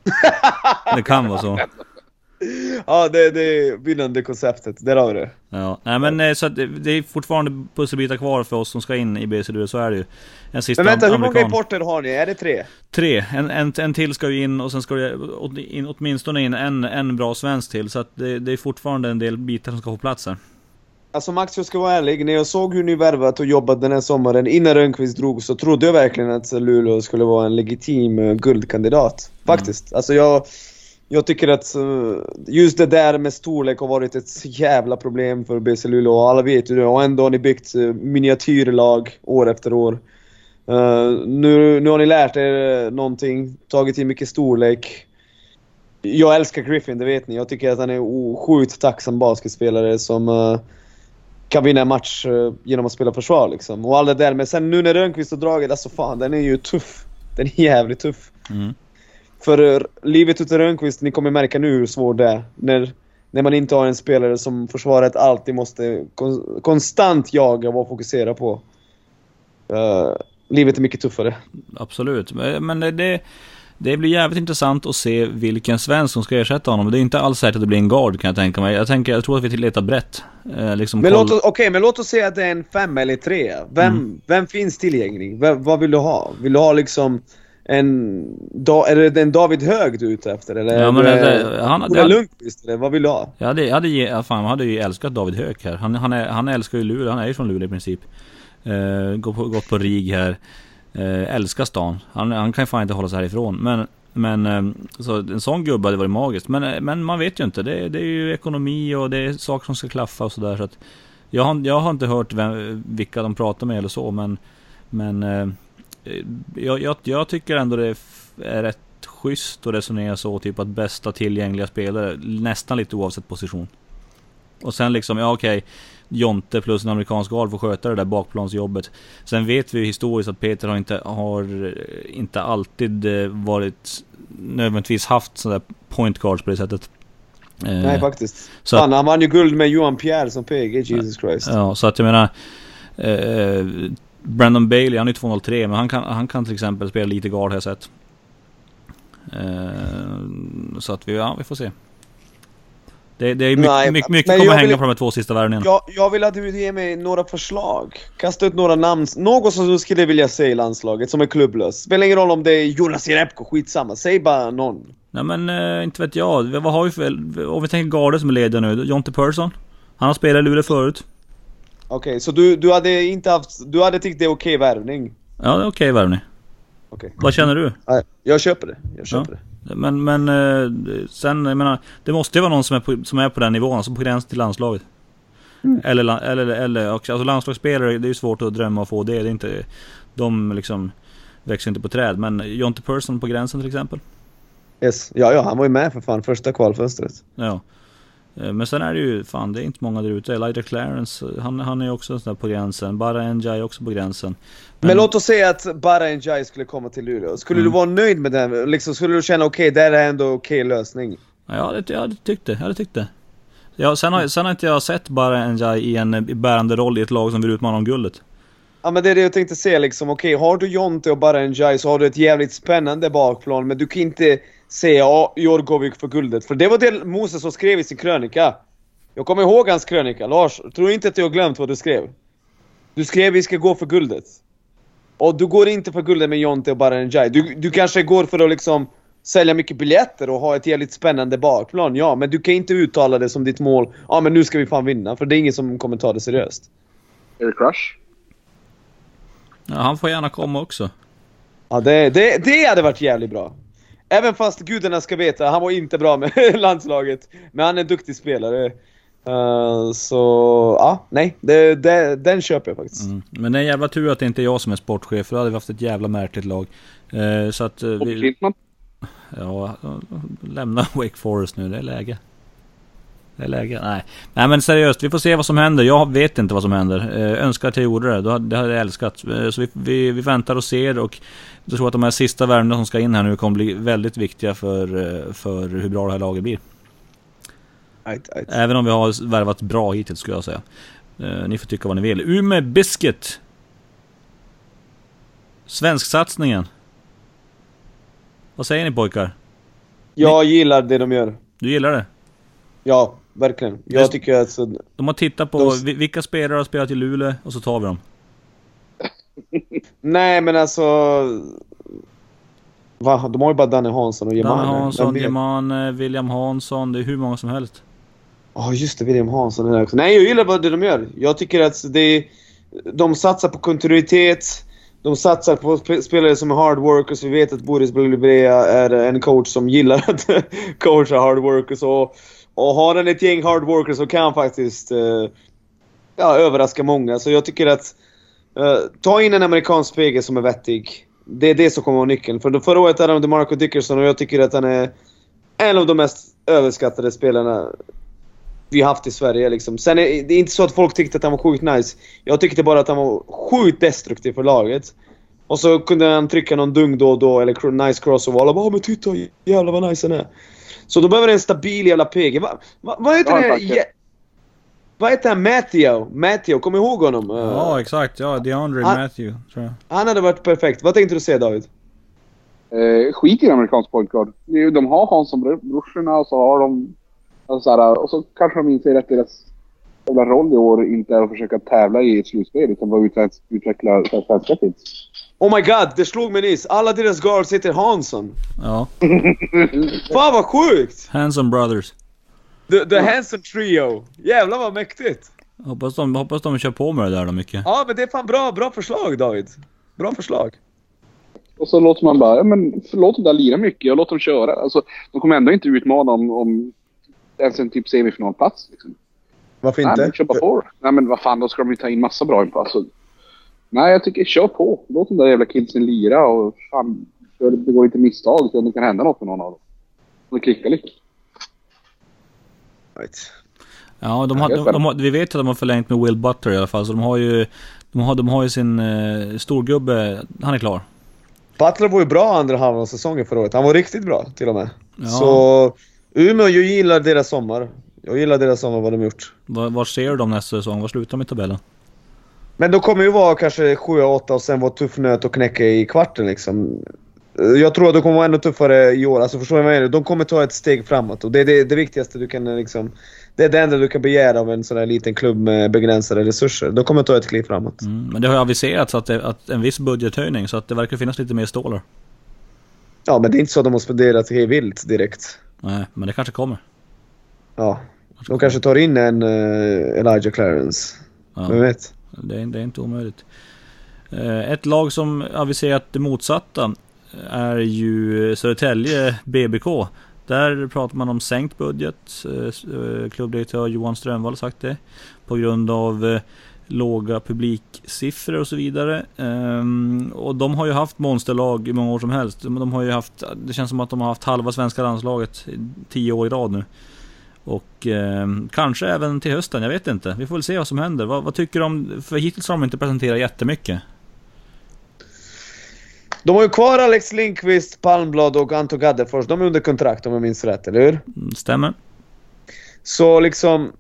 det kan vara så. Ja, det, det är vinnande konceptet. Där har vi det. Ja, nej men eh, så det, det är fortfarande pusselbitar kvar för oss som ska in i BCD, så är det ju. En sista Men vänta, hur många importer har ni? Är det tre? Tre. En, en, en till ska ju in och sen ska det in, åtminstone in en, en bra svensk till. Så att det, det är fortfarande en del bitar som ska få plats här. Alltså Max, jag ska vara ärlig. När jag såg hur ni värvat och jobbat den här sommaren innan Rönnqvist drog så trodde jag verkligen att Luleå skulle vara en legitim eh, guldkandidat. Faktiskt. Alltså jag, jag tycker att eh, just det där med storlek har varit ett jävla problem för BC Luleå och alla vet ju det. Och ändå har ni byggt eh, miniatyrlag år efter år. Eh, nu, nu har ni lärt er någonting, tagit in mycket storlek. Jag älskar Griffin, det vet ni. Jag tycker att han är en sjukt tacksam basketspelare som kan vinna en match genom att spela försvar liksom. Och allt det där. Men sen nu när Rönnqvist har dragit, alltså fan den är ju tuff. Den är jävligt tuff. Mm. För eh, livet utan Rönnqvist, ni kommer märka nu hur svårt det är. När, när man inte har en spelare som försvaret alltid måste kon konstant jaga och fokusera på. Eh, livet är mycket tuffare. Absolut. Men det, det blir jävligt intressant att se vilken svensk som ska ersätta honom. Det är inte alls säkert att det blir en guard kan jag tänka mig. Jag, tänker, jag tror att vi letar brett. Eh, liksom Men låt, oss- okej, men låt oss säga att det är en fem eller tre. Vem, Mm. vem finns tillgänglig? Vem, vad vill du ha? Vill du ha liksom en... Da, är det en David Hög du är ute efter? Eller Ja, men det- han- Ola Lundqvist? Eller vad vill du ha? Jag hade, jag hade, ge- ja, fan, jag hade ju älskat David Höök här. Han, han, är, han älskar ju Luleå, han är ju från Luleå i princip. Eh, går på, gått på RIG här. Eh, älskar stan. Han, han kan ju fan inte hålla sig härifrån. Men, men eh, så en sån gubbe hade varit magiskt. Men, men man vet ju inte. Det, det är ju ekonomi och det är saker som ska klaffa och sådär. Så jag, har, jag har inte hört vem, vilka de pratar med eller så. Men, men jag, jag, jag tycker ändå det är rätt schysst att resonera så, typ att bästa tillgängliga spelare, nästan lite oavsett position. Och sen liksom, ja okej, Jonte plus en amerikansk guard får sköta det där bakplansjobbet. Sen vet vi ju historiskt att Peter har inte, har eh, inte alltid eh, varit nödvändigtvis haft sådär point guards på det sättet. Eh, Nej, faktiskt. så Fan, han vann ju guld med Johan Pierre som PG, Jesus Christ. Ja, så att jag menar... Eh, Brandon Bailey, han är ju 203, men han kan, han kan till exempel spela lite guard har jag sett. Eh, så att vi, ja, vi får se. Det, det är mycket, Nej, mycket, mycket kommer hänga vill- på de här två sista värvningarna. Jag, jag vill att du ger mig några förslag. Kasta ut några namn. Något som du skulle vilja se i landslaget som är klubblös. Spelar ingen roll om det är Jonas Jerebko, skitsamma. Säg bara någon. Nej men eh, inte vet jag. Vad har vi för... Om vi tänker garden som är lediga nu. Jonte Persson. Han har spelat i Luleå förut. Okej, så du, du hade inte haft... Du hade tyckt det är okej värvning? Ja, det är okej värvning. Okej. Vad känner du? Jag köper det. Jag köper det. Men, men eh, sen, jag menar, det måste ju vara någon som är på, som är på den nivån, alltså på gränsen till landslaget. Eller, la- eller, eller också, alltså landslagsspelare, det är ju svårt att drömma och få det. det är inte, de liksom växer inte på träd. Men Jonte Persson på gränsen till exempel. Yes. Ja, ja, han var ju med för fan första kvalfönstret. Ja. Eh, Men sen är det ju, fan det är inte många där ute. Elijah Clarence, han, han är ju också sån där på gränsen. Bara NJ är också på gränsen. Men, låt oss säga att bara Njai skulle komma till Luleå. Skulle Mm. du vara nöjd med den? Liksom, skulle du känna okej, det här är ändå okej lösning? Ja, det, jag hade tyckt det. Jag hade tyckt det. Ja, sen, har, sen har inte jag sett bara NJ i en eh, bärande roll i ett lag som vill utmana om guldet. Ja men det är det jag tänkte säga liksom, okej har du Jonte och bara Njai så har du ett jävligt spännande bakplan men du kan inte går vi för guldet. För det var det Moses som skrev i sin krönika. Jag kommer ihåg hans krönika, Lars. Tror inte att jag har glömt vad du skrev. Du skrev vi ska gå för guldet. Och du går inte för guldet med Jonte och bara Njai. Du, du kanske går för att liksom sälja mycket biljetter och ha ett jävligt spännande bakplan, ja. Men du kan inte uttala det som ditt mål. Ja men nu ska vi fan vinna, för det är ingen som kommer ta det seriöst. Är det Crush? Ja, han får gärna komma också. Ja, det, det, det hade varit jävligt bra. Även fast gudarna ska veta, han var inte bra med landslaget. Men han är en duktig spelare. Eh, så, ja, nej. Det, det, den köper jag faktiskt. Mm. Men det är en jävla tur att det inte är jag som är sportchef, för då hade vi haft ett jävla märkligt lag. Eh, så att... Och vi, Klintman? ja, lämna Wake Forest nu, det är läge. Det är läge. Nej. Nej men seriöst, vi får se vad som händer. Jag vet inte vad som händer. Eh, önskar att jag gjorde det. Det hade jag älskat. Eh, så vi, vi, vi väntar och ser och jag tror att de här sista värvningarna som ska in här nu kommer bli väldigt viktiga för, eh, för hur bra det här laget blir. Right, right. Även om vi har värvat bra hittills skulle jag säga. Eh, ni får tycka vad ni vill. Umeå Biscuit. Svensksatsningen. Vad säger ni pojkar? Jag gillar det de gör. Du gillar det? Ja, verkligen. Jag Just- tycker att... Så, De har tittat på De- vi- vilka spelare har spelat i Luleå och så tar vi dem. nej men alltså... Va? De har ju bara Danne Hansson och Jemane. Danne Hansson, vet? William Hansson. Det är hur många som helst. Ja, just det. William Hansson är också. Nej, jag gillar vad det de gör. Jag tycker att det... De satsar på kontinuitet. De satsar på sp- spelare som är hard workers. Vi vet att Boris Blubrea är en coach som gillar att coacha hard workers. Och, och har han ett gäng hard workers så kan han faktiskt eh, ja, överraska många. Så jag tycker att... eh, ta in en amerikansk PG som är vettig. Det är det som kommer vara nyckeln. För förra året hade de DeMarco Dickerson och jag tycker att han är en av de mest överskattade spelarna vi haft i Sverige liksom. Sen är det inte så att folk tyckte att han var sjukt nice. Jag tyckte bara att han var sjukt destruktiv för laget. Och så kunde han trycka någon dung då och då, eller nice nice och Alla bara men titta jävlar vad nice han är. Så då behöver en stabil jävla PG. Va, va, vad heter Ja, det? Ja, vad heter han? Matthew? Matthew, kommer du ihåg honom? Uh, Ja, exakt. Ja, DeAndre Ah. Matthew, tror jag. Han hade varit perfekt. Vad tänkte du säga David? Eh, skit i en amerikansk point guard. Det är ju- De har Hansson-brorsorna och så har de... Alltså, så här, och så kanske de inser att deras jävla roll i år inte är att försöka tävla i ett slutspel utan bara utveckla, svenska kids. Oh my god, det slog mig nyss. Alla deras guards heter Hansson. Ja. Fan vad sjukt! Hanson Brothers. The, the Hanson Trio. Jävlar vad mäktigt. Hoppas de, hoppas de kör på med det där då mycket. Ja, men det är fan bra, bra förslag David. Bra förslag. Och så låter man bara, ja men låt dem där lira mycket och låt dem köra. Alltså, de kommer ändå inte utmana om, om ens en typ semifinalplats. Liksom. Varför Nej, inte? men kör bara på. Nej men vad fan, då ska de ju ta in massa bra info. Alltså, nej, jag tycker kör på. Låt de där jävla kidsen lira och fan, begå inte misstag så det kan hända något med någon av dem. Om det klickar lite. Right. Ja, de har, de, de har, vi vet att de har förlängt med Will Butler i alla fall. Så de har ju, de har, de har ju sin eh, storgubbe, han är klar. Butler var ju bra andra halvan av säsongen förra året. Han var riktigt bra till och med. Ja. Så Umeå, jag gillar deras sommar. Jag gillar deras sommar, vad de gjort. Var, var ser du dem nästa säsong? Var slutar de i tabellen? Men de kommer ju vara kanske 7-8 och sen vara tuff nöt och knäcka i kvarten liksom. Jag tror att de kommer vara ännu tuffare i år. Alltså förstår du vad jag menar? De kommer ta ett steg framåt och det är det, det viktigaste du kan liksom... Det är det enda du kan begära av en sån här liten klubb med begränsade resurser. De kommer ta ett kliv framåt. Mm, men det har ju aviserats att, det, att en viss budgethöjning, så att det verkar finnas lite mer stålar. Ja, men det är inte så att de har spenderat hej vilt direkt. Nej, men det kanske kommer. Ja. De kanske tar in en uh, Elijah Clarence. Ja. Vem vet? Det är, det är inte omöjligt. Eh, ett lag som aviserat det motsatta är ju Södertälje BBK. Där pratar man om sänkt budget. Eh, eh, klubbdirektör Johan Strömvall har sagt det. På grund av låga publiksiffror och så vidare. Och de har ju haft monsterlag i många år som helst. De har ju haft, det känns som att de har haft halva svenska landslaget i tio år i rad nu. Och eh, kanske även till hösten, jag vet inte. Vi får väl se vad som händer. Vad, vad tycker du om, för hittills har de inte presenterat jättemycket. De har ju kvar Alex Lindqvist, Palmblad och Anton Gaddefors. De är under kontrakt om jag minns rätt, eller hur? Mm, Stämmer? Så liksom...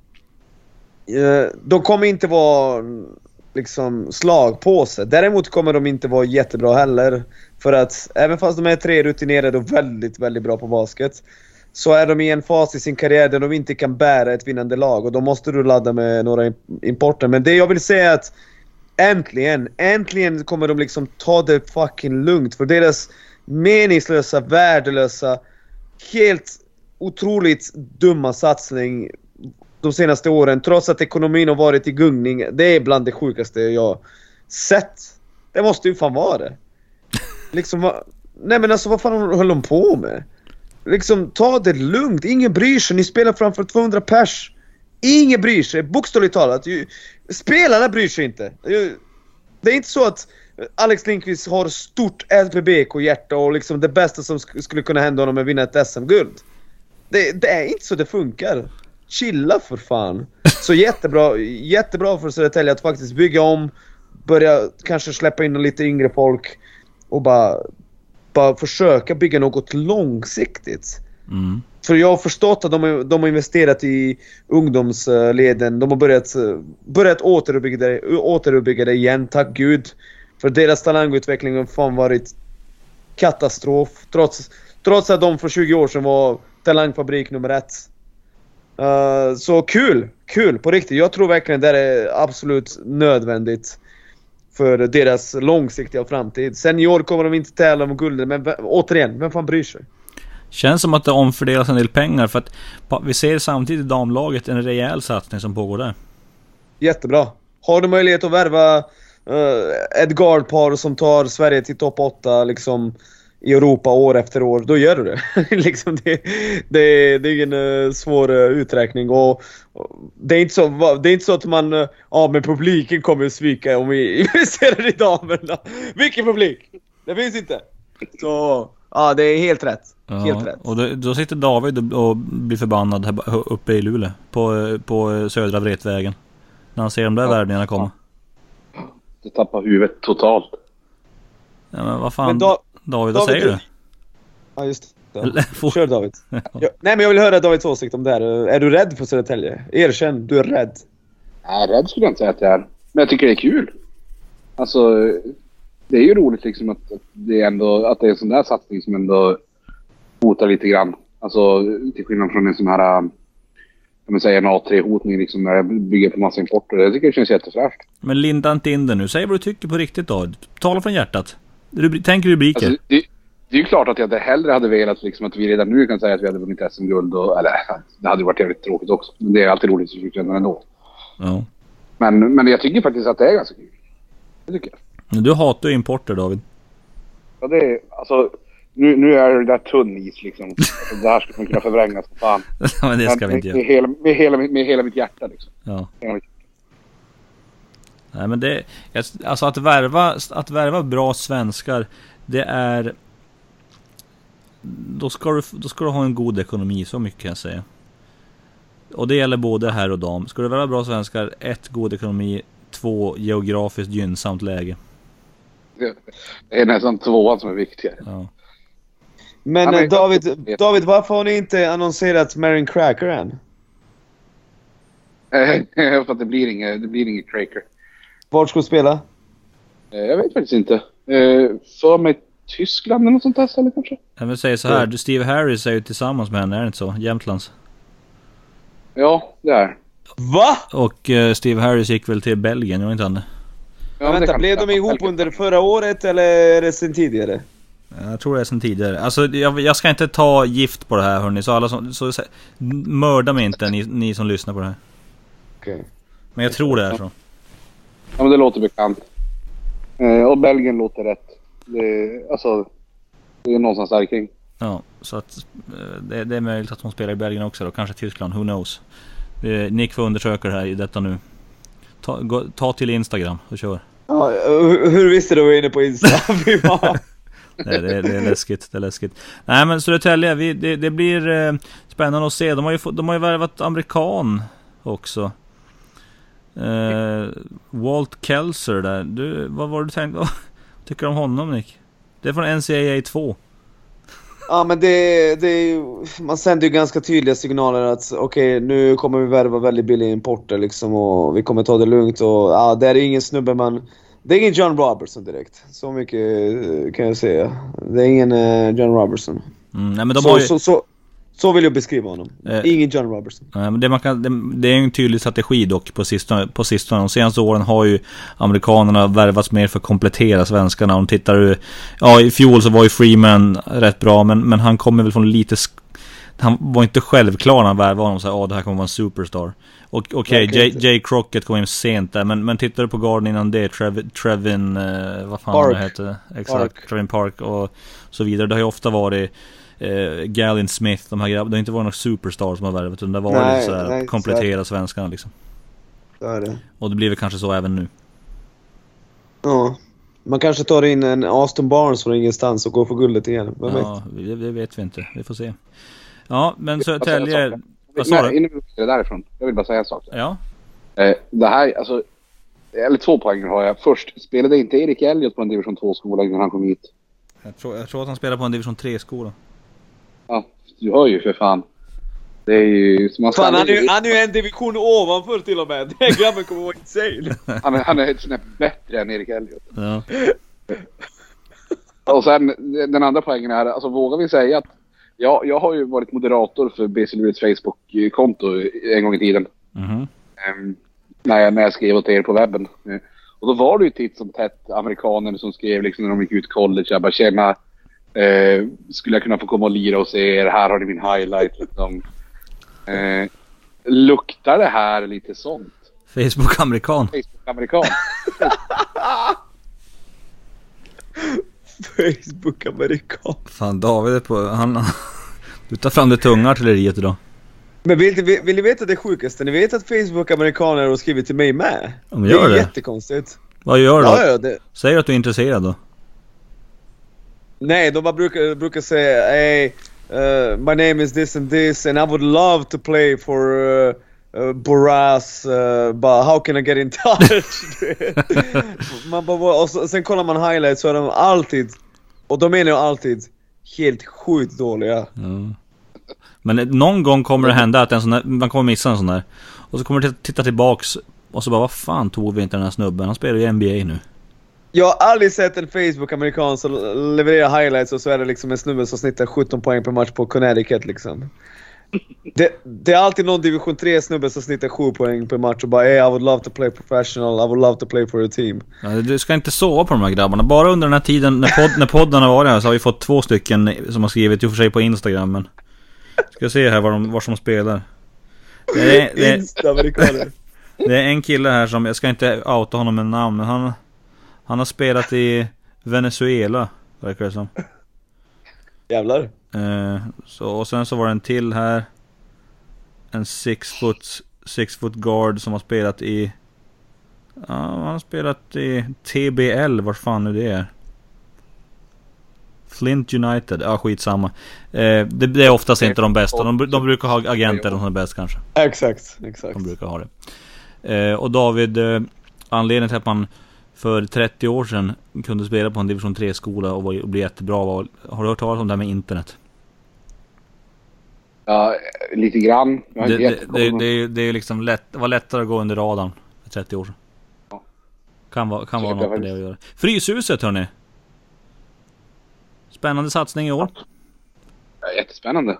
Eh, de kommer inte vara liksom slagpåse. Däremot kommer de inte vara jättebra heller. För att även fast de är tre rutinerade och väldigt, väldigt bra på basket. Så är de i en fas i sin karriär där de inte kan bära ett vinnande lag och då måste du ladda med några importer. Men det jag vill säga är att äntligen, äntligen kommer de liksom ta det fucking lugnt. För deras meningslösa, värdelösa, helt otroligt dumma satsning de senaste åren, trots att ekonomin har varit i gungning. Det är bland det sjukaste jag sett. Det måste ju fan vara det. Liksom, va- nej men alltså vad fan höll de på med? Liksom, ta det lugnt. Ingen bryr sig. Ni spelar framför 200 pers. Ingen bryr sig, bokstavligt talat. Spelarna bryr sig inte. Det är inte så att Alex Lindqvist har stort LPBK-hjärta och liksom det bästa som skulle kunna hända honom är att vinna ett SM-guld. Det, det är inte så det funkar. Chilla för fan. Så jättebra, jättebra för Södertälje att faktiskt bygga om, börja kanske släppa in lite yngre folk och bara, bara försöka bygga något långsiktigt. Mm. För jag har förstått att de, har- de har investerat i ungdomsleden. De har börjat, börjat återuppbygga, det, återuppbygga det igen, tack gud. För deras talangutveckling har fan varit katastrof. Trots, trots att de för 20 år sedan var talangfabrik nummer ett. Uh, så kul! Kul på riktigt. Jag tror verkligen det är absolut nödvändigt för deras långsiktiga framtid. Sen i år kommer de inte tävla om guldet, men återigen, vem fan bryr sig? Känns som att det omfördelas en del pengar för att vi ser samtidigt i damlaget en rejäl satsning som pågår där. Jättebra. Har du möjlighet att värva uh, ett guardpar som tar Sverige till topp 8 liksom i Europa år efter år, då gör du det. liksom det, det, det är ingen uh, svår uh, uträkning. Och, det, är inte så, det är inte så att man, uh, ja men publiken kommer att svika om vi investerar i damerna. Vilken publik? Det finns inte. Så, ja det är helt rätt. Ja, helt rätt. Och då, då sitter David och, och blir förbannad här uppe i Luleå. På, på södra Vretvägen. När han ser de där ja. värvningarna komma. Du tappar huvudet totalt. Ja men vad fan. Men da David, vad säger du? Ja just det. Kör David. ja. Nej men jag vill höra Davids åsikt om det här. Är du rädd för Södertälje? Erkänn, du är rädd. Nej, rädd skulle jag inte säga att jag är. Men jag tycker det är kul. Alltså, det är ju roligt liksom att, det är ändå, att det är en sån där satsning som ändå hotar lite grann. Alltså till skillnad från en sån här, om man säger en A3-hotning liksom när det bygger på massa importer. Jag tycker det känns jättefräscht. Men linda inte in det nu. Säg vad du tycker på riktigt då. Tala från hjärtat. Rubri tänk rubriker. Alltså, det, det, är ju klart att jag hellre hade velat liksom, att vi redan nu kan säga att vi hade vunnit SM-guld. Eller det hade varit jävligt tråkigt också. Men det är alltid roligt i slutändan ändå. Ja. Men, men jag tycker faktiskt att det är ganska kul. Det tycker jag. Men du hatar ju importer David. Ja det är alltså. Nu, nu är det där tunn is liksom. Alltså, det här skulle man kunna förvränga som fan. men det ska men, vi inte med, göra. Med hela, med, hela, med hela mitt hjärta liksom. Ja. Nej men det, alltså att värva, att värva bra svenskar, det är... Då ska, du, då ska du ha en god ekonomi, så mycket kan jag säga. Och det gäller både herr och dam. Ska du värva bra svenskar, ett, god ekonomi, två, geografiskt gynnsamt läge. Det är nästan tvåan som är viktigare. Ja. Men, ja, men David, David, varför har ni inte annonserat Marin Cracker än? För att det blir inget, det blir inget Cracker. Vart ska du spela? Eh, jag vet faktiskt inte. Eh, för mig Tyskland eller något sånt där ställe kanske? Jag vill säga så här, du Steve Harris är ju tillsammans med henne, är det inte så? Jämtlands. Ja, det är Va? Och uh, Steve Harris gick väl till Belgien, var inte han det? Ja, vänta, blev de ihop under förra året eller är det sen tidigare? Jag tror det är sen tidigare. Alltså jag, jag ska inte ta gift på det här hörni, så alla som... Så, så, mörda mig inte ni, ni som lyssnar på det här. Okej. Okay. Men jag tror det är så. Ja men det låter bekant. Eh, och Belgien låter rätt. Det, alltså, det är någonstans där kring. Ja, så att eh, det, det, är möjligt att hon spelar i Belgien också då. Kanske Tyskland, who knows. Eh, Nick får undersöka det här i detta nu. Ta, gå, ta till Instagram och kör. Ja, hur visste du att vi var inne på Insta? Nej, det, är, det är läskigt, det är läskigt. Nej men Södertälje, vi, det, det blir eh, spännande att se. De har ju, de har ju värvat amerikan också. Uh, Walt Kelser där. Du, vad var det du tänkte? Tycker du om honom Nick? Det är från NCAA 2. Ja men det, det man sänder ju ganska tydliga signaler att okej okay, nu kommer vi värva väldigt billiga importer liksom och vi kommer ta det lugnt och ja, det är ingen snubbe man... Det är ingen John Robertson direkt. Så mycket eh, kan jag säga. Det är ingen uh, John Robertson. Mm, nej, men de så, har ju... så, så, så vill jag beskriva honom. Eh, Ingen John Robertson. Men det, man kan, det, det, är en tydlig strategi dock på sistone. På sistone. De senaste åren har ju amerikanerna värvats mer för att komplettera svenskarna. Om tittar Ja, i fjol så var ju Freeman rätt bra, men, men han kommer väl från lite... Han var inte självklar när han värvade honom. Så ja, det här kommer vara en superstar. Och okej, okay, Jay, Jay Crockett kom in sent där, men, men tittar du på garden innan det, Trev, Trevin, eh, vad fan Park. det heter? Exakt, Park. Trevin Park och så vidare. Det har ju ofta varit eh, Gallin Smith, de här grabbarna. Det har inte varit några superstars som har värvat utan det har varit nej, så här, nej, komplettera svenskarna liksom. Så är det. Och det blir väl kanske så även nu. Ja. Man kanske tar in en Aston Barnes från ingenstans och går för guldet igen. Vem ja, vet? Det, det vet vi inte. Vi får se. Ja, men Södertälje... Vad sa du? Innan vi går därifrån. Jag vill bara säga en sak. Ja. Eh, det här, alltså... Eller två poäng har jag. Först, spelade inte Erik Elliot på en division 2-skola innan han kom hit? Jag tror, jag tror att han spelar på en division 3-skola. Du hör ju för fan. Det är ju... Som man fan, han är, ju, han är ju en division ovanför till och med. Den grabben kommer vara insane. Han är, han är ett snäpp bättre än Erik Elliot. Ja. Och sen den andra poängen är, alltså vågar vi säga att jag, jag har ju varit moderator för BC Lurets Facebook-konto en gång i tiden. Mhm. Ehm, när, jag, när jag skrev åt er på webben. Eh, Och då var det ju titt som tätt amerikaner som skrev liksom när de gick ut college. Jag bara tjena, eh, skulle jag kunna få komma och lira hos er? Här har ni min highlight. Liksom. Eh, luktar det här lite sånt? Facebook-amerikan. Facebook-amerikan? Facebook-amerikan. Fan David är på... Han... Du tar fram det tunga artilleriet idag. Men vill, vill, vill ni veta det sjukaste? Ni vet att Facebook-amerikaner har skrivit till mig med? Ja, men gör är det. jättekonstigt. Vad gör du då? Ja, ja, det, Säg att du är intresserad då nej, de bara brukar, brukar säga hey, uh, my name is this and this and I would love to play for uh, uh, Boras, uh, but how can I get in touch? Man bara, och så, sen kollar man highlights så är de alltid, och de menar jag alltid, helt sjukt dåliga. Mm. Men någon gång kommer det hända att en sån här, man kommer missa en sån där. Och så kommer du titta tillbaks och så bara vad fan tog vi inte den här snubben? Han spelar ju NBA nu. Jag har aldrig sett en Facebook-amerikan som levererar highlights och så är det liksom en snubbe som snittar 17 poäng per match på Connecticut liksom. Det, det är alltid någon division 3 snubbe som snittar 7 poäng per match och bara hey, I would love to play professional, I would love to play for a team. Ja, Du ska inte sova på de här grabbarna. Bara under den här tiden när, podd, när podden har varit här så har vi fått två stycken som har skrivit, i och för sig på Instagram men... Ska se här var de, var som spelar. Det är, det, är, det är en kille här som, jag ska inte outa honom med namn men han... Han har spelat i Venezuela, verkar det som. Jävlar. Eh, så, och sen så var det en till här. En six foot, six foot guard som har spelat i... Ja, han har spelat i TBL, vart fan nu det är. Flint United, ja skitsamma. Eh, det, det är oftast inte de bästa. De, de brukar ha agenter, som är bäst kanske. Exakt, exakt. De brukar ha det. Eh, och David, eh, anledningen till att man för 30 år sedan kunde spela på en division 3-skola och, bli jättebra. Har du hört talas om det här med internet? Ja, lite grann. Det, det, det, det, är- det är liksom lätt, var lättare att gå under radarn för 30 år sedan. Ja. Kan vara, kan vara något med det att göra. Fryshuset hörni! Spännande satsning i år. Ja, Jättespännande.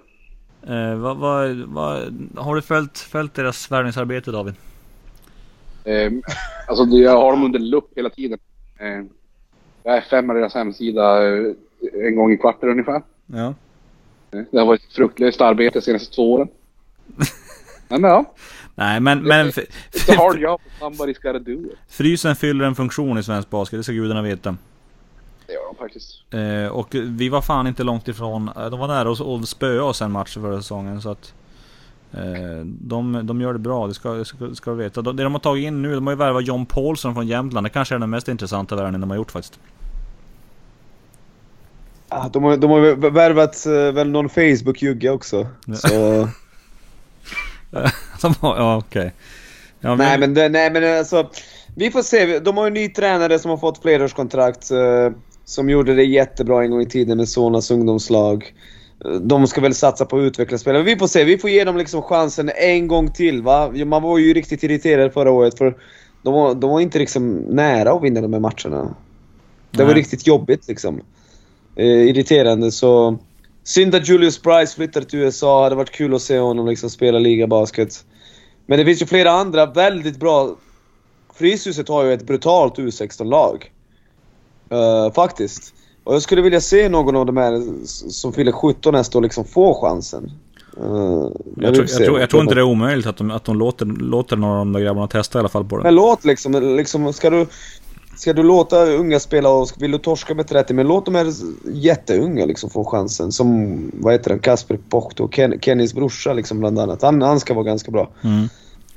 Eh, vad, vad, vad, har du följt, följt deras värvningsarbete David? Ehm, alltså jag har dem under lupp hela tiden. Ehm, jag är fem av deras hemsida eh, en gång i kvarten ungefär. Ja. Eh, Det har varit ett fruktlöst arbete de senaste två åren. Men ja, Nej men, men it's a hard job. Somebody's gotta do it. frysen fyller en funktion i svensk basket, det ska gudarna veta. Det gör de faktiskt. Eh, och vi var fan inte långt ifrån, eh, de var nära oss att spöa oss en match förra säsongen så att eh, de, de gör det bra, det ska, ska, ska du veta. De, det de har tagit in nu, de har ju värvat John Paulson från Jämtland. Det kanske är den mest intressanta värvningen de har gjort faktiskt. Ah, de, har, de har värvat eh, väl någon Facebook-jugge också. Ja. Så... De har- ja okej. Ja, Nej men, det, nej men alltså, vi får se. De har ju en ny tränare som har fått flerårskontrakt. Eh, som gjorde det jättebra en gång i tiden med Sonas ungdomslag. De ska väl satsa på att utveckla spelare. Vi får se, vi får ge dem liksom chansen en gång till va. Man var ju riktigt irriterad förra året för de var, de var inte liksom nära att vinna de här matcherna. Det var Nej. riktigt jobbigt liksom. Eh, irriterande så... Synd att Julius Price flyttade till USA. Hade varit kul att se honom liksom spela ligabasket. Men det finns ju flera andra väldigt bra... Fryshuset har ju ett brutalt U16-lag. Eh, faktiskt. Och jag skulle vilja se någon av de här som fyller 17 nästa år liksom få chansen. Eh, jag, tror, jag, tror, jag tror inte det är omöjligt att de, att de låter, låter några av de där grabbarna testa i alla fall på det. Men låt liksom, liksom ska du... Ska du låta unga spela och vill du torska med 30, men låt de här jätteunga liksom få chansen. Som, vad heter den, Kasper Pohto, Ken, Kennys brorsa liksom bland annat. Han, han ska vara ganska bra. Mm.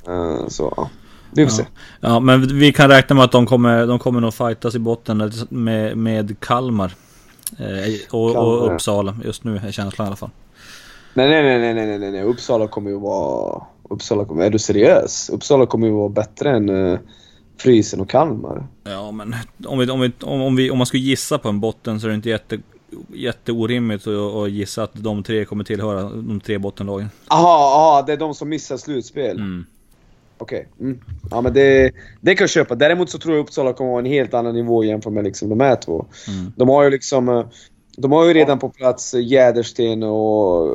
Eh, så vi får Ja. se. Ja, men vi kan räkna med att de kommer, de kommer nog fightas i botten med, med Kalmar. Eh, och, Kalmar, och. Uppsala, just nu är känslan i alla fall. Nej, nej, nej, nej, nej, nej, nej, nej. Uppsala kommer ju vara... Uppsala kommer... Är du seriös? Uppsala kommer ju vara bättre än uh, Frysen och Kalmar. Ja, men om, vi, om, vi, om, om, vi, om man skulle gissa på en botten så är det inte jätte, jätteorimligt att, att gissa att de tre kommer tillhöra de tre bottenlagen. Aha, aha, det är de som missar slutspel. Mm. Okej. Mm. Ja, men det, det kan jag köpa. Däremot så tror jag Uppsala kommer vara en helt annan nivå jämfört med liksom de här två. Mm. De har ju liksom... eh, De har ju redan på plats Jädersten och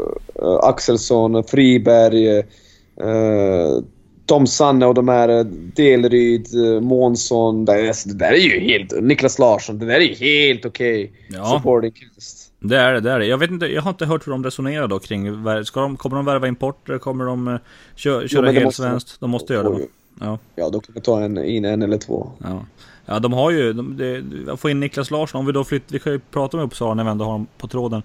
uh, Axelsson, Friberg, uh, Tom Sanne och de här Delryd, uh, Månsson. Det, alltså, det där är ju helt... Niklas Larsson. Det där är ju helt okej. Okay. Ja. Supporting cast. Det är det, det är det. Jag vet inte, jag har inte hört hur de resonerar då kring... Ska de, kommer de värva importer? Kommer de köra, köra helt svenskt? De måste göra det? Ja. ja, de kommer ta en, in en eller två. Ja. Ja, de har ju... De, de, få in Niklas Larsson, om vi då flyttar... Vi kan ju prata med Uppsala när vi ändå har dem på tråden.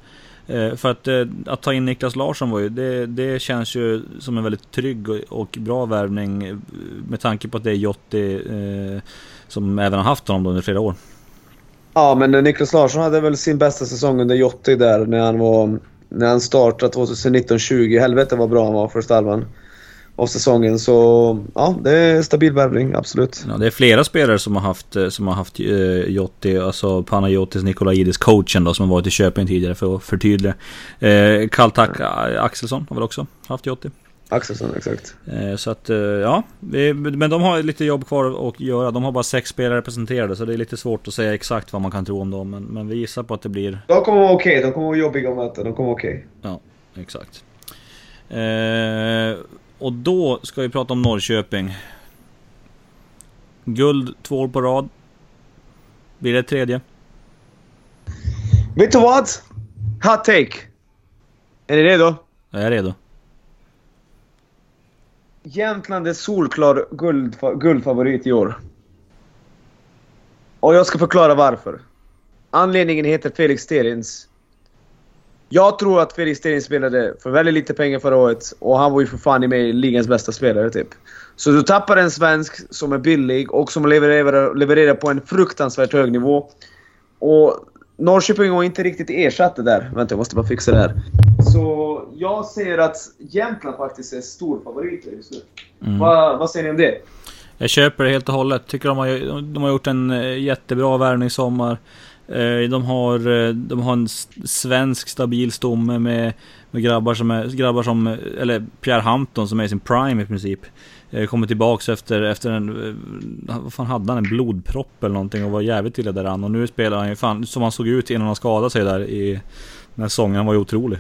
Eh, för att, eh, att ta in Niklas Larsson var ju, det, det känns ju som en väldigt trygg och, och bra värvning eh, med tanke på att det är Jotti eh, som även har haft honom under flera år. Ja, men Niklas Larsson hade väl sin bästa säsong under Jotti där när han var... När han startade 2019-20. Helvete vad bra han var första halvan av säsongen. Så ja, det är stabil värvning, absolut. Ja, det är flera spelare som har haft, eh, som har haft eh, Jotti, alltså Panayotis Nikolaidis, coachen då, som har varit i Köping tidigare för att förtydliga. Eh, Kaltak Axelsson har väl också haft Jotti. Axelsson, exakt. Eh, så att, eh, ja. Men de har lite jobb kvar att göra. De har bara sex spelare presenterade, så det är lite svårt att säga exakt vad man kan tro om dem. Men, men vi gissar på att det blir... De kommer vara okej, okay. de kommer vara jobbiga att möta. De kommer vara okej. Okay. Ja, exakt. Eh, och då ska vi prata om Norrköping. Guld två år på rad. Blir det tredje? Vet du vad? Hot take. Är ni redo? Jag är redo. Jämtland är solklar guld, guldfavorit i år. Och jag ska förklara varför. Anledningen heter Felix Sterins. Jag tror att Felix Terins spelade för väldigt lite pengar förra året och han var ju för fan i mig ligans bästa spelare typ. Så du tappar en svensk som är billig och som levererar, levererar på en fruktansvärt hög nivå. Och Norrköping har inte riktigt ersatt det där. Vänta, jag måste bara fixa det här. Så jag ser att Jämtland faktiskt är stor favorit just nu. Mm. Va, vad säger ni om det? Jag köper det helt och hållet. Tycker de har, de har gjort en eh, jättebra värvning i sommar. Eh, de har, eh, de har en svensk stabil stomme med, med grabbar som är, grabbar som, eller Pierre Hampton som är i sin prime i princip. Kommer tillbaks efter, efter en, vad fan hade han? En blodpropp eller någonting och var jävligt illa däran. Och nu spelar han ju fan som han såg ut innan han skadade sig där i den här. Han var ju otrolig.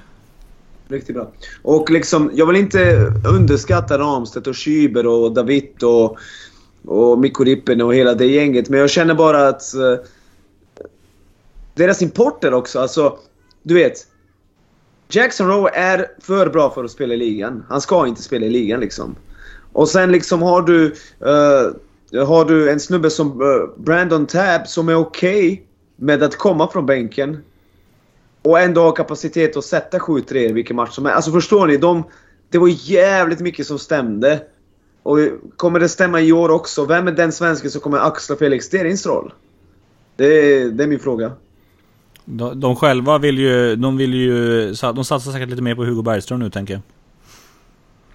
Riktigt bra. Och liksom, jag vill inte underskatta Ramstedt och Schüber och David och, och Mikko Rippen och hela det gänget. Men jag känner bara att eh, deras importer också, alltså... Du vet. Jackson Rowe är för bra för att spela i ligan. Han ska inte spela i ligan liksom. Och sen liksom har du... Uh, har du en snubbe som uh, Brandon Tabb som är okej okay med att komma från bänken. Och ändå ha kapacitet att sätta 7-3 i vilken match som helst. Alltså förstår ni? De, det var jävligt mycket som stämde. Och kommer det stämma i år också? Vem är den svensken som kommer axla Felix Sterins roll? Det, det är min fråga. De, de själva vill ju, de vill ju, de satsar säkert lite mer på Hugo Bergström nu tänker jag.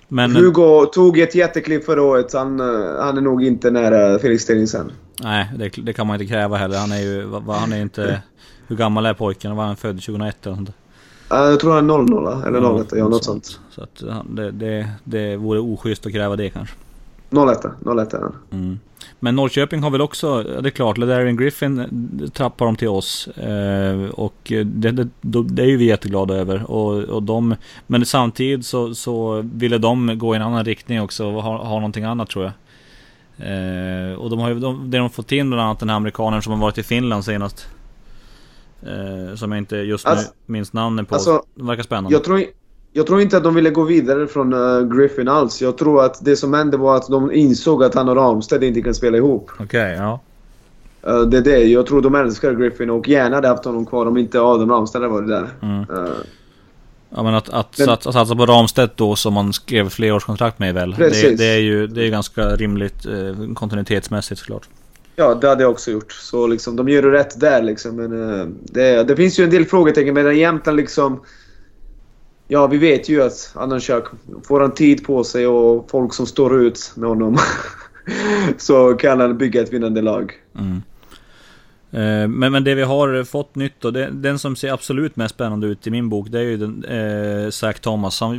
Men, Hugo tog ett jättekliv förra året. Han, eh, han är nog inte nära Felix Steninsen. Nej, det, det, kan man inte kräva heller. Han är ju, han är inte... Hur gammal är pojken? Var han född 2001 eller sånt? Jag tror han är 00 eller 01, ja, något sånt. sånt. Så att det, det, det vore oschysst att kräva det kanske. 01, 01 är han. Mm. Men Norrköping har väl också, det är klart, Ladarian Griffin eh, trappar de till oss. Eh, och det, det, det, är ju vi jätteglada över. Och, och de, men samtidigt så, så ville de gå i en annan riktning också och ha, ha någonting annat tror jag. Eh, och de har ju, de, det de fått in bland annat den här amerikanen som har varit i Finland senast. Eh, som jag inte just nu alltså, minns namnen på. Alltså, det verkar spännande. Jag tror, jag tror inte att de ville gå vidare från uh, Griffin alls. Jag tror att det som hände var att de insåg att han och Ramstedt inte kan spela ihop. Okej, okay, ja. Uh, det är det. Jag tror de älskar Griffin och gärna hade haft honom kvar om inte Adam Ramstedt hade varit där. Mm. Uh, ja men att, att, men, satsa, satsa på Ramstedt då som man skrev flerårskontrakt med väl? Det, det, är ju det är ganska rimligt eh, kontinuitetsmässigt såklart. Ja, det hade jag också gjort. Så liksom, de gör det rätt där liksom. Men uh, det, det finns ju en del frågetecken. medan Jämtland liksom... Ja, vi vet ju att Annan får han tid på sig och folk som står ut med honom så kan han bygga ett vinnande lag. Mm. Eh, men, men det vi har fått nytt då, det, den som ser absolut mest spännande ut i min bok, det är ju den, eh, Zach Thomas som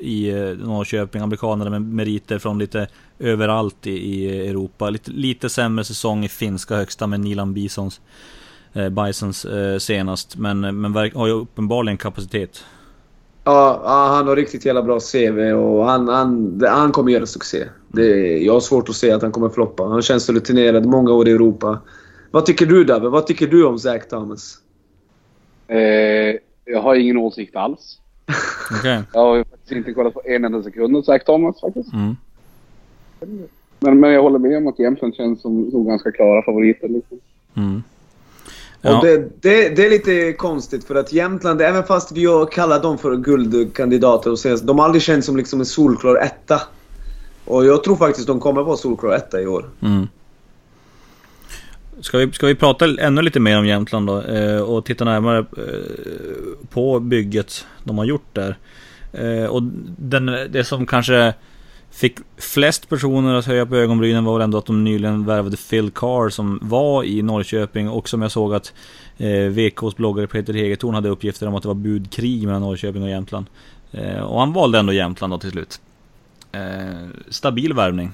i eh, Norrköping, amerikanerna med meriter från lite överallt i, i Europa. Lite, lite sämre säsong i finska högsta med Nilan Bisons. eh, Bisons eh, senast. Men, eh, men har ju uppenbarligen kapacitet. Ja, han har riktigt jävla bra CV och han, han, han kommer göra succé. Det, jag har svårt att se att han kommer floppa. Han känns rutinerad, många år i Europa. Vad tycker du David? Vad tycker du om Zach Thomas? Eh, jag har ingen åsikt alls. Okay. Jag har faktiskt inte kollat på en enda sekund av Zach Thomas faktiskt. Mm. Men, men jag håller med om att Jämtland känns som, som ganska klara favoriter. Liksom. Mm. Ja. Och det, det, det, är lite konstigt för att Jämtland, även fast vi kallar dem för guldkandidater och senast, de har aldrig känts som liksom en solklar etta. Och jag tror faktiskt de kommer vara solklar etta i år. Mm. Ska vi, ska vi prata ännu lite mer om Jämtland då eh, och titta närmare eh, på bygget de har gjort där. Eh, och den, det som kanske fick flest personer att höja på ögonbrynen var väl ändå att de nyligen värvade Phil Carr som var i Norrköping och som jag såg att eh, VKs bloggare Peter Hegertorn hade uppgifter om att det var budkrig mellan Norrköping och Jämtland. Eh, och han valde ändå Jämtland då till slut. Eh, stabil värvning.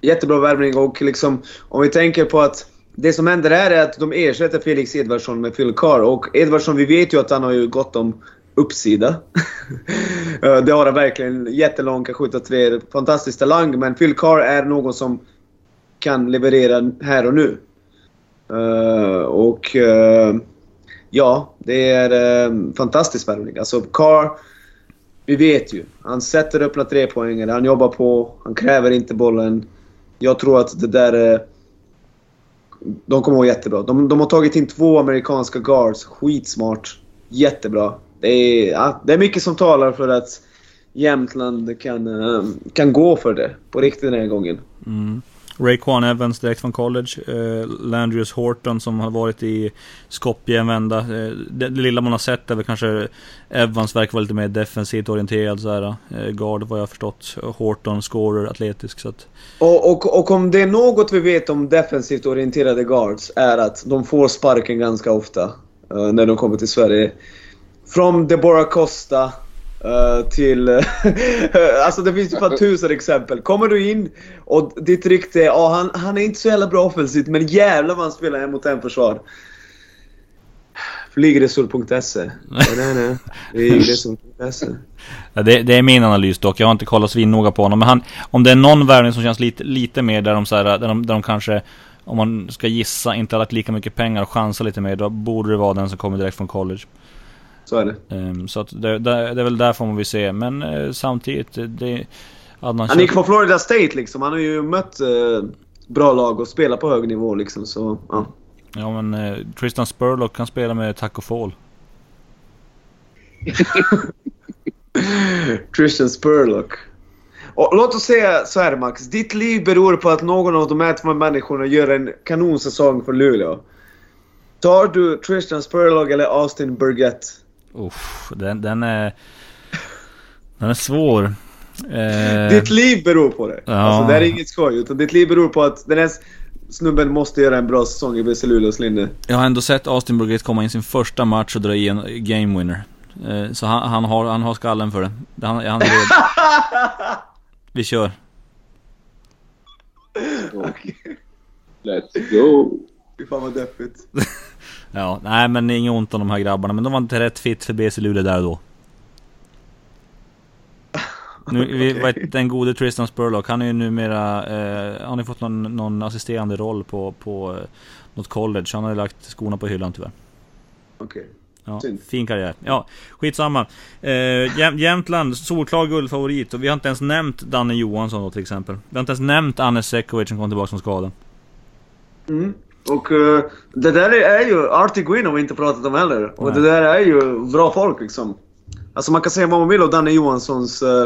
Jättebra värvning och liksom om vi tänker på att det som händer här är att de ersätter Felix Edvardsson med Phil Carr och Edvardsson, vi vet ju att han har ju gott om uppsida. Eh, det har han verkligen. Jättelång, kan skjuta tre. Fantastisk talang, men Phil Carr är någon som kan leverera här och nu. Uh, och uh, ja, det är uh, fantastisk värvning. Alltså Carr, vi vet ju. Han sätter öppna trepoängare, han jobbar på, han kräver inte bollen. Jag tror att det där är... De kommer att vara jättebra. De, de har tagit in två amerikanska guards. Skitsmart. Jättebra det är, ja, det är mycket som talar för att Jämtland kan, eh, kan gå för det på riktigt den här gången. Mm. Rayquan Evans direkt från college. Eh, Landrius Horton som har varit i Skopje en vända. Eh, det, det, lilla man har sett är väl kanske Evans verkar vara lite mer defensivt orienterad sådär. eh, guard vad jag har förstått. Horton scorer, atletisk så att... och, och, och om det är något vi vet om defensivt orienterade guards är att de får sparken ganska ofta eh, när de kommer till Sverige. Från Deborah Costa uh, till... alltså det finns ju fan tusen exempel. Kommer du in och ditt rykte är oh, han, han är inte så jävla bra offensivt men jävlar vad han spelar en mot en försvar. Flygresor.se. Nej, nej, Flygresor.se. Ja, det, det, är min analys dock. Jag har inte kollat svinnoga på honom. Men han, om det är någon värvning som känns lite, lite mer där de, så här, där, de, där de kanske om man ska gissa, inte har lagt lika mycket pengar och chansa lite mer, då borde det vara den som kommer direkt från college. Så är det. Um, så att det, det, det, är väl därför man vill se. Men uh, samtidigt, det... Han gick från Florida State liksom. Han har ju mött uh, bra lag och spelat på hög nivå liksom. Så, ja. Ja men uh, Tristan Spurlock kan spela med Taco Fall. Tristan Spurlock. Och låt oss säga så här Max. Ditt liv beror på att någon av de här två människorna gör en kanonsäsong för Luleå. Tar du Tristan Spurlock eller Austin Burgett? Uff, den, den är... Den är svår. Eh... Ditt liv beror på det. Ja. Alltså, det är inget skoj. Utan ditt liv beror på att den här snubben måste göra en bra säsong i BC Luleås linje. Jag har ändå sett Austin Burgett komma in sin första match och dra i en game winner. Eh, så han, han, har, han har skallen för det. Han, han är. Vi kör. okay. Let's go. Fy fan vad deppigt. ja, nej men inget ont om de här grabbarna. Men de var inte rätt fit för BC Luleå där då. Nu, vi, okay. vet, den gode Tristan Spurlock, han är ju numera... Eh, han har fått någon, någon assisterande roll på, på eh, något college. Han har lagt skorna på hyllan tyvärr. Okej. Okay. Ja, fin karriär. Ja, skitsamma. Eh, Jäm Jämtland, solklar guldfavorit. Och vi har inte ens nämnt Danne Johansson då till exempel. Vi har inte ens nämnt Anne Sekovic som kom tillbaka från skadan. Mm. Och uh, det där är ju Artie Gwyn har vi inte pratat om heller. Och Nej. det där är ju bra folk liksom. Alltså man kan säga vad man vill om Danne Johanssons uh,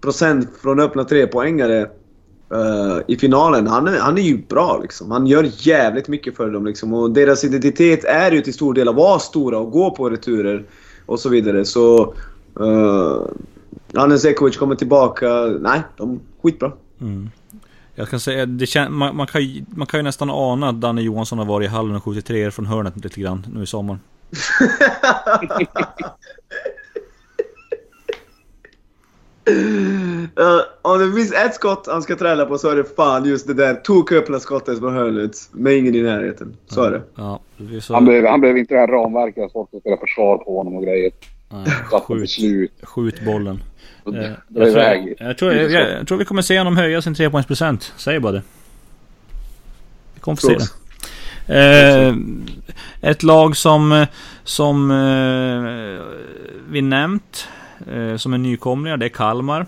procent från öppna trepoängare uh, i finalen. Han är, han är ju bra liksom. Han gör jävligt mycket för dem liksom. Och deras identitet är ju till stor del att vara stora och gå på returer och så vidare. Så... Uh, Anne Zekovic kommer tillbaka. Nej, de är skitbra. Mm. Jag kan säga, det kän, man, man, kan ju, man kan ju nästan ana att Danne Johansson har varit i hallen och skjutit treor från hörnet lite grann nu i sommar. Uh, om det finns ett skott han ska träna på så är det fan just det där toköppna skottet som hörnet med ingen i närheten. Så är det. Ja, det är så... Han behöver, han behöver inte det här ramverket att folk ska spela försvar på honom och grejer. Nej, skjut, skjut bollen. Och dra Jag tror, iväg. jag, tror, jag, jag, jag tror vi kommer se honom höja sin trepoängsprocent. Säger bara det. Vi kommer få se Tror det. Eh, ett lag som, som eh, vi nämnt, eh, som är nykomlingar, det är Kalmar.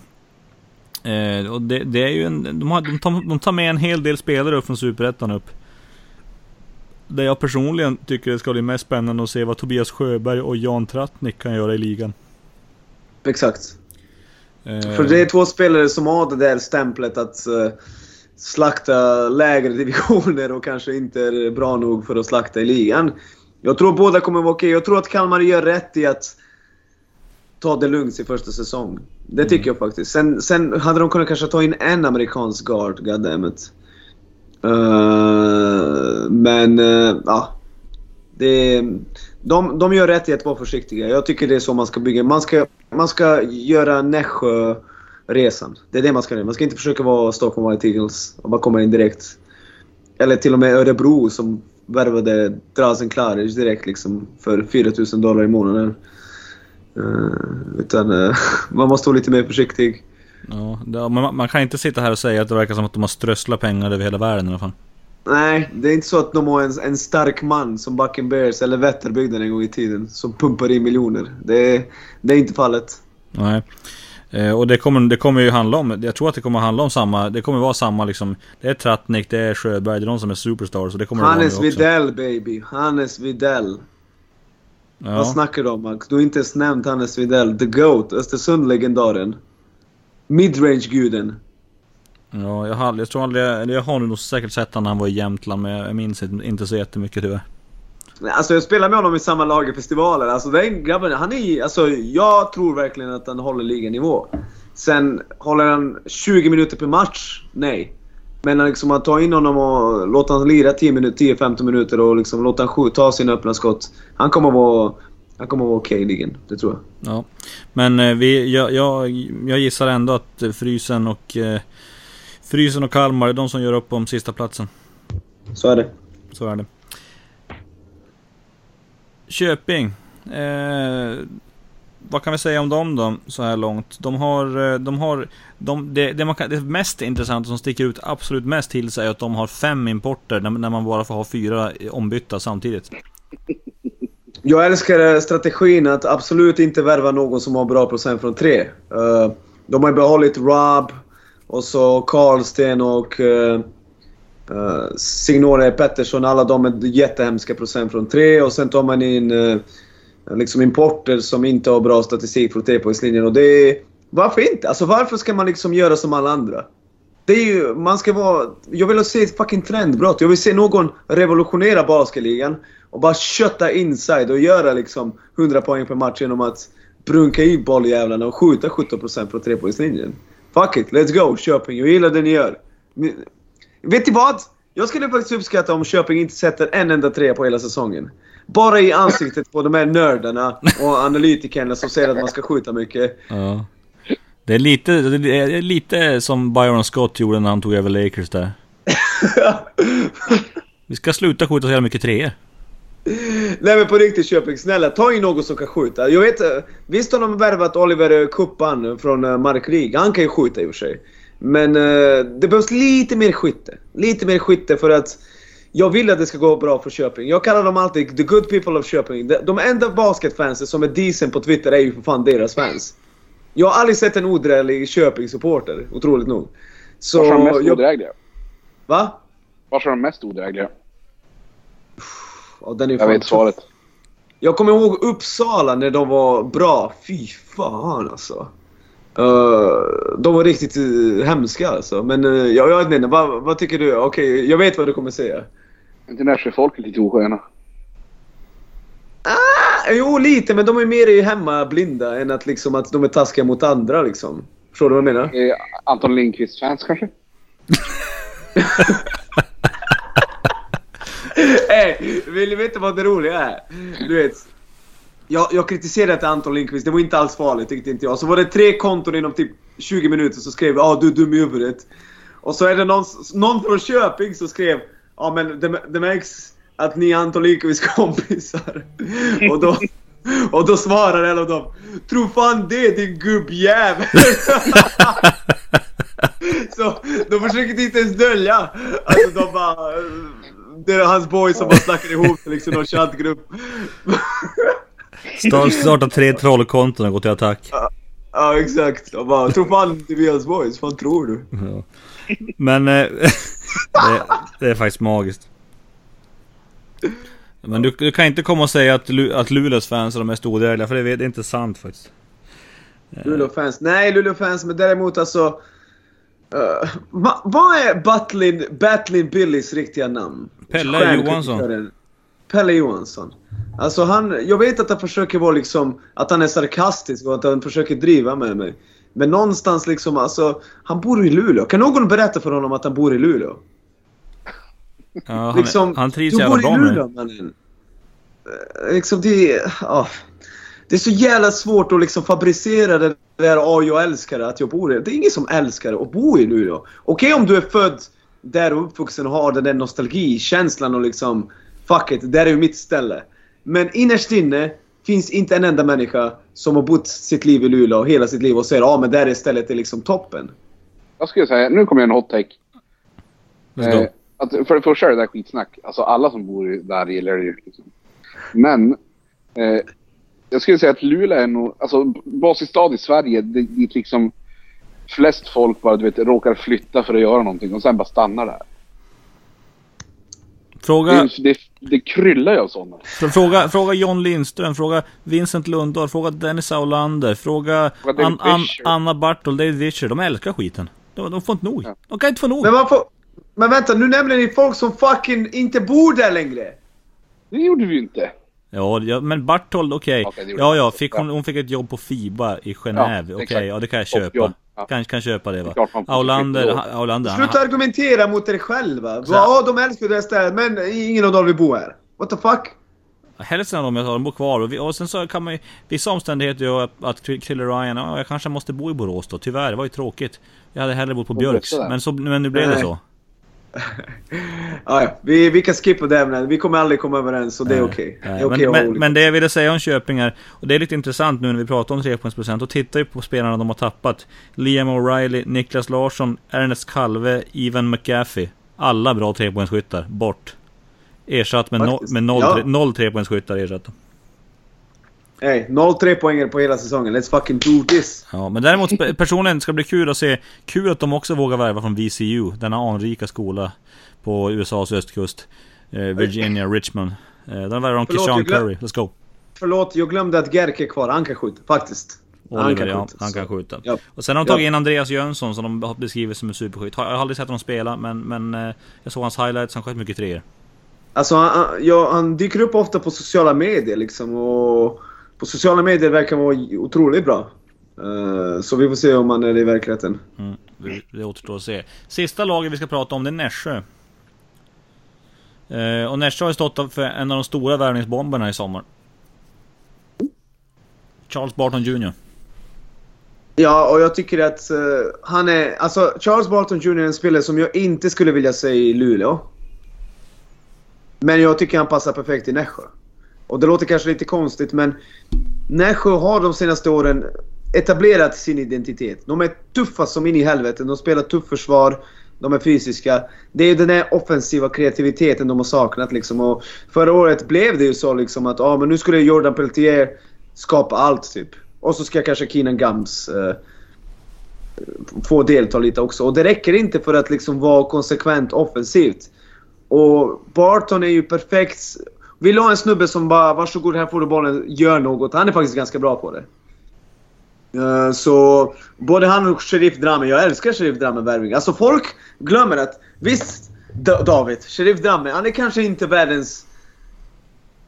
Eh, och det, det är ju en, de, har, de, tar, de tar med en hel del spelare upp från Superettan upp. Det jag personligen tycker det ska bli mest spännande att se vad Tobias Sjöberg och Jan Trattnik kan göra i ligan. Exakt. Eh, För det är två spelare som har det där stämplet att eh, slakta lägre divisioner och kanske inte är bra nog för att slakta i ligan. Jag tror båda kommer vara okej. Jag tror att Kalmar gör rätt i att ta det lugnt i första säsong. Det tycker jag faktiskt. Sen, sen hade de kunnat kanske ta in en amerikansk guard, goddammit. Uh, men, uh, ja. Det, de, de gör rätt i att vara försiktiga. Jag tycker det är så man ska bygga. Man ska, man ska göra Nässjö-resan. Det är det man ska göra. Man ska inte försöka vara Stockholm White Eagles och bara komma in direkt. Eller till och med Örebro som värvade Drazen Klaric direkt liksom för 4000 dollar i månaden. Uh, utan uh, man måste vara lite mer försiktig. Ja, det, man, man kan inte sitta här och säga att det verkar som att de har strösslat pengar över hela världen i alla fall. Nej, det är inte så att de har en, en stark man som Bucking Bears eller Vätterbygden en gång i tiden som pumpar in miljoner. Det, är- det är inte fallet. Nej. Eh, och det kommer, det kommer ju handla om, jag tror att det kommer handla om samma, det kommer vara samma liksom Det är Trattnik, det är Sjöberg, det är de som är superstars och det kommer det vara Hannes nu också. Videll baby. Hannes Videll. Vad Ja. snackar du om Max? Du har inte ens nämnt Hannes Videll. The GOAT. Östersund-legendaren. Midrange-guden. Ja, jag har, jag tror aldrig, eller jag har nog säkert sett honom när han var i Jämtland men jag minns inte, så jättemycket tyvärr. Alltså jag spelar med honom i samma lag i festivaler. Alltså den grabben, han är Alltså jag tror verkligen att han håller liganivå. Sen håller han 20 minuter per match? Nej. Men liksom att ta in honom och låta honom lira 10 minuter, 10-15 minuter och liksom låta honom skjuta, ta sina öppna skott. Han kommer vara... Han kommer vara okej i ligan, det tror jag. Ja. Men eh, vi, jag, jag, jag gissar ändå att eh, Frysen och eh, Frysen och Kalmar är de som gör upp om sista platsen. Så är det. Så är det. Köping. Eh, vad kan vi säga om dem då, så här långt? De har... eh, De har de, det, det, man kan, det mest intressanta som sticker ut absolut mest till sig är att de har fem importer när, när man bara får ha fyra ombytta samtidigt. Jag älskar strategin att absolut inte värva någon som har bra procent från tre. Eh, de har behållit Rob och så Karlsten och uh, uh, Signore Pettersson. Alla de är jättehemska procent från tre. Och sen tar man in uh, liksom importer som inte har bra statistik från trepoängslinjen. Och det är... Varför inte? Alltså varför ska man liksom göra som alla andra? Det är ju, man ska vara... Jag vill se ett fucking trendbrott. Jag vill se någon revolutionera basketligan och bara kötta inside och göra liksom 100 poäng per match genom att brunka i bolljävlarna och skjuta 17% från trepoängslinjen. Fuck it, let's go Köping. Jag gillar det ni gör. Vet ni vad? Jag skulle faktiskt uppskatta om Köping inte sätter en enda trea på hela säsongen. Bara i ansiktet på de här nördarna och analytikerna som säger att man ska skjuta mycket. Ja. Det är lite, det är lite som Byron Scott gjorde när han tog över Lakers där. Vi ska sluta skjuta så jävla mycket treor. Nej men på riktigt Köping, snälla ta in någon som kan skjuta. Jag vet, eh, visst har de värvat Oliver Kuppan från eh, Markrig. Han kan ju skjuta i och för sig. Men eh, det behövs lite mer skytte. Lite mer skytte för att jag vill att det ska gå bra för Köping. Jag kallar dem alltid the good people of Köping. De, de enda basketfansen som är decent på Twitter är ju för fan deras fans. Jag har aldrig sett en odräglig Köping-supporter, otroligt nog. Så... Varför är de mest jag, odrägliga? va? Varför är de mest odrägliga? Ja, den är Jag vet tuff. svaret. Jag kommer ihåg Uppsala när de var bra. Fy fan alltså. Uh, de var riktigt uh, hemska alltså. Men uh, jag, jag vet inte, vad, vad tycker du? Okej, jag vet vad du kommer säga. inte Nässjöfolket lite osköna? Ah, jo, lite, men de är mer hemma blinda än att, liksom, att de är taskiga mot andra. Liksom. Förstår du vad jag menar? Eh, Anton Lindqvist-fans kanske? Ey, vill ni veta vad det roliga är? Du vet. Jag, jag kritiserade inte Anton Lindqvist, det var inte alls farligt tyckte inte jag. Så var det tre konton inom typ 20 minuter så skrev ah, du är dum i huvudet. Och så är det någon, någon från Köping som skrev ja ah, men det, det märks att ni är Anton Lykovics kompisar. och då... Och då svarar en av dem Tro fan det din gubbjävel! så de försöker inte ens dölja. Alltså de bara... Det är hans boys som bara snackar ihop liksom någon chattgrupp. Start, starta tre trollkonton och gå till attack. Ja, ja exakt. De bara, tro fan det är hans boys. Vad tror du? Ja. Men eh, det, det, är faktiskt magiskt. Men du, du, kan inte komma och säga att, att Luleås fans är de mest odödliga, för det är, det är inte sant faktiskt. Luleå-fans? Nej, Luleå-fans, men däremot alltså... Uh, va, vad är Batlin, Batlin Billys riktiga namn? Pelle Johansson. Pelle Johansson. Alltså han, jag vet att han försöker vara liksom, att han är sarkastisk och att han försöker driva med mig. Men någonstans liksom, alltså, han bor i Luleå. Kan någon berätta för honom att han bor i Luleå? Ja, han, liksom, han trivs jävla bra med det. Mannen. Eh, liksom det, oh, det är så jävla svårt att liksom fabricera det där ja, jag älskar det, att jag bor i Det är ingen som älskar att bo i Luleå. Okej okay, om du är född där och uppvuxen och har den där nostalgikänslan och liksom Fuck it, där är ju mitt ställe. Men innerst inne finns inte en enda människa som har bott sitt liv i Luleå hela sitt liv och säger ja ah, men där är stället är liksom toppen. Jag skulle säga, nu kommer en hot take. Eh, att för det första är det där skitsnack. Alltså alla som bor där gillar det ju. Liksom. Men eh, jag skulle säga att Luleå är nog, alltså basisstad i Sverige dit liksom flest folk bara du vet råkar flytta för att göra någonting och sen bara stannar där. Fråga... Det, det, det kryllar ju av sådana. Fråga, fråga John Lindström, fråga Vincent Lundahl, fråga Dennis Aulander, fråga, fråga An, An, Anna Bartol, David Fischer. De älskar skiten. De, de får inte nog. Ja. De kan inte få nog. Men, man får, men vänta, nu nämner ni folk som fucking inte bor där längre. Det gjorde vi ju inte. Ja, ja men Bartold, okej. Okay. okay ja, ja, fick hon, hon fick ett jobb på FIBA i Genève. Ja, okej, okay, ja det kan jag köpa. Ja. Kan, kan köpa det va? Aulander, Aulander Sluta argumentera mot er själva. Ja, de älskar det här stället, men ingen av dem vill bo här. What the fuck? Hälften av dem jag sa, de bor kvar. Och, vi, och sen så kan man ju... Vissa omständigheter gör att, att Krille Ryan, ja, jag kanske måste bo i Borås då. Tyvärr, det var ju tråkigt. Jag hade hellre bott på Björks. Men, så, men nu blev det så. ah, ja, vi, vi kan skippa det ämnet. Vi kommer aldrig komma överens, så det är okej. Okay. Okay men, men, men, det jag ville säga om Köping är, och det är lite intressant nu när vi pratar om 3-poängsprocent, och tittar vi på spelarna de har tappat. Liam O'Reilly, Niklas Larsson, Ernest Kalve, Ivan McGaffey. Alla bra 3-poängsskyttar, bort. Ersatt med, no, med noll, ja. noll 3-poängsskyttar ersatta. Nej, 0-3 poänger på hela säsongen. Let's fucking do this! Ja, men däremot personligen ska det bli kul att se. Kul att de också vågar värva från VCU. Denna anrika skola på USAs östkust. Eh, Virginia, Richmond. Eh, där värvar de Kishan Curry. Let's go! Förlåt, jag glömde att Gerke är kvar. Han kan skjuta, faktiskt. Oliver, han kan ja, skjuta. Han kan skjuta. Ja. Och sen har de tagit ja. in Andreas Jönsson som de har beskrivit som en superskytt. Jag har aldrig sett honom spela, men, men eh, jag såg hans highlights. Han sköt mycket treor. Alltså, han, ja, han dyker upp ofta på sociala medier liksom och på sociala medier verkar vara otroligt bra. Uh, så vi får se om han är det i verkligheten. Mm, det, det återstår att se. Sista laget vi ska prata om det är Nässjö. Uh, och Nässjö har ju stått för en av de stora värvningsbomberna i sommar. Charles Barton Jr. Ja, och jag tycker att uh, han är... Alltså, Charles Barton Jr är en spelare som jag inte skulle vilja se i Luleå. Men jag tycker han passar perfekt i Nässjö. Och det låter kanske lite konstigt men Nässjö har de senaste åren etablerat sin identitet. De är tuffa som in i helvete. De spelar tufft försvar. De är fysiska. Det är den här offensiva kreativiteten de har saknat liksom. Och förra året blev det ju så liksom att ah, men nu skulle Jordan Peltier skapa allt typ. Och så ska kanske Keenan Gams eh, få delta lite också. Och det räcker inte för att liksom vara konsekvent offensivt. Och Barton är ju perfekt vill du ha en snubbe som bara varsågod här får du bollen, gör något. Han är faktiskt ganska bra på det. Uh, så både han och Sheriff Dramme, jag älskar Sheriff Dramme-värvning. Alltså folk glömmer att visst David, Sheriff Dramme, han är kanske inte världens...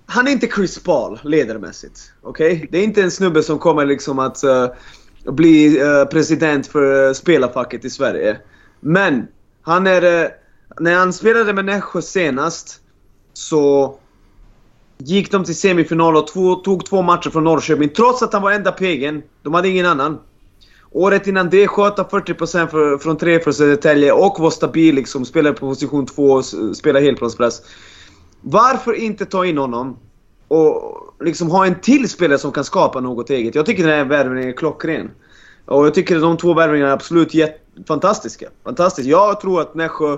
Han är inte Chris Paul ledarmässigt. Okej? Okay? Det är inte en snubbe som kommer liksom att uh, bli uh, president för spelarfacket i Sverige. Men han är... när han spelade med Nässjö senast så gick de till semifinal och två, tog två matcher från Norrköping trots att han var enda pegen. De hade ingen annan. Året innan det sköt han 40% för, från tre för Södertälje och var stabil liksom. Spelade på position 2 och spelade helplanspress. Varför inte ta in honom och liksom ha en till spelare som kan skapa något eget? Jag tycker den här värvningen är klockren. Och jag tycker att de två värvningarna är absolut jätt- fantastiska. Fantastiskt. Jag tror att Nässjö,